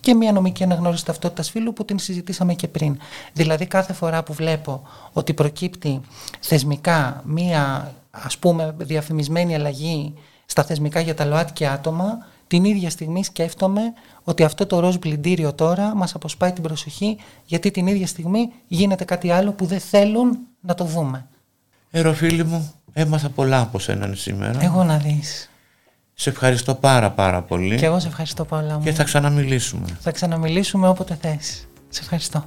και μια νομική αναγνώριση ταυτότητας φίλου που την συζητήσαμε και πριν. Δηλαδή κάθε φορά που βλέπω ότι προκύπτει θεσμικά μια ας πούμε διαφημισμένη αλλαγή στα θεσμικά για τα ΛΟΑΤ άτομα, την ίδια στιγμή σκέφτομαι ότι αυτό το ροζ πλυντήριο τώρα μας αποσπάει την προσοχή γιατί την ίδια στιγμή γίνεται κάτι άλλο που δεν θέλουν να το δούμε. Εροφίλη μου, έμαθα πολλά από σένα σήμερα. Εγώ να δεις. Σε ευχαριστώ πάρα πάρα πολύ. Και εγώ σε ευχαριστώ πολλά. Και θα ξαναμιλήσουμε. Θα ξαναμιλήσουμε όποτε θες. Σε ευχαριστώ.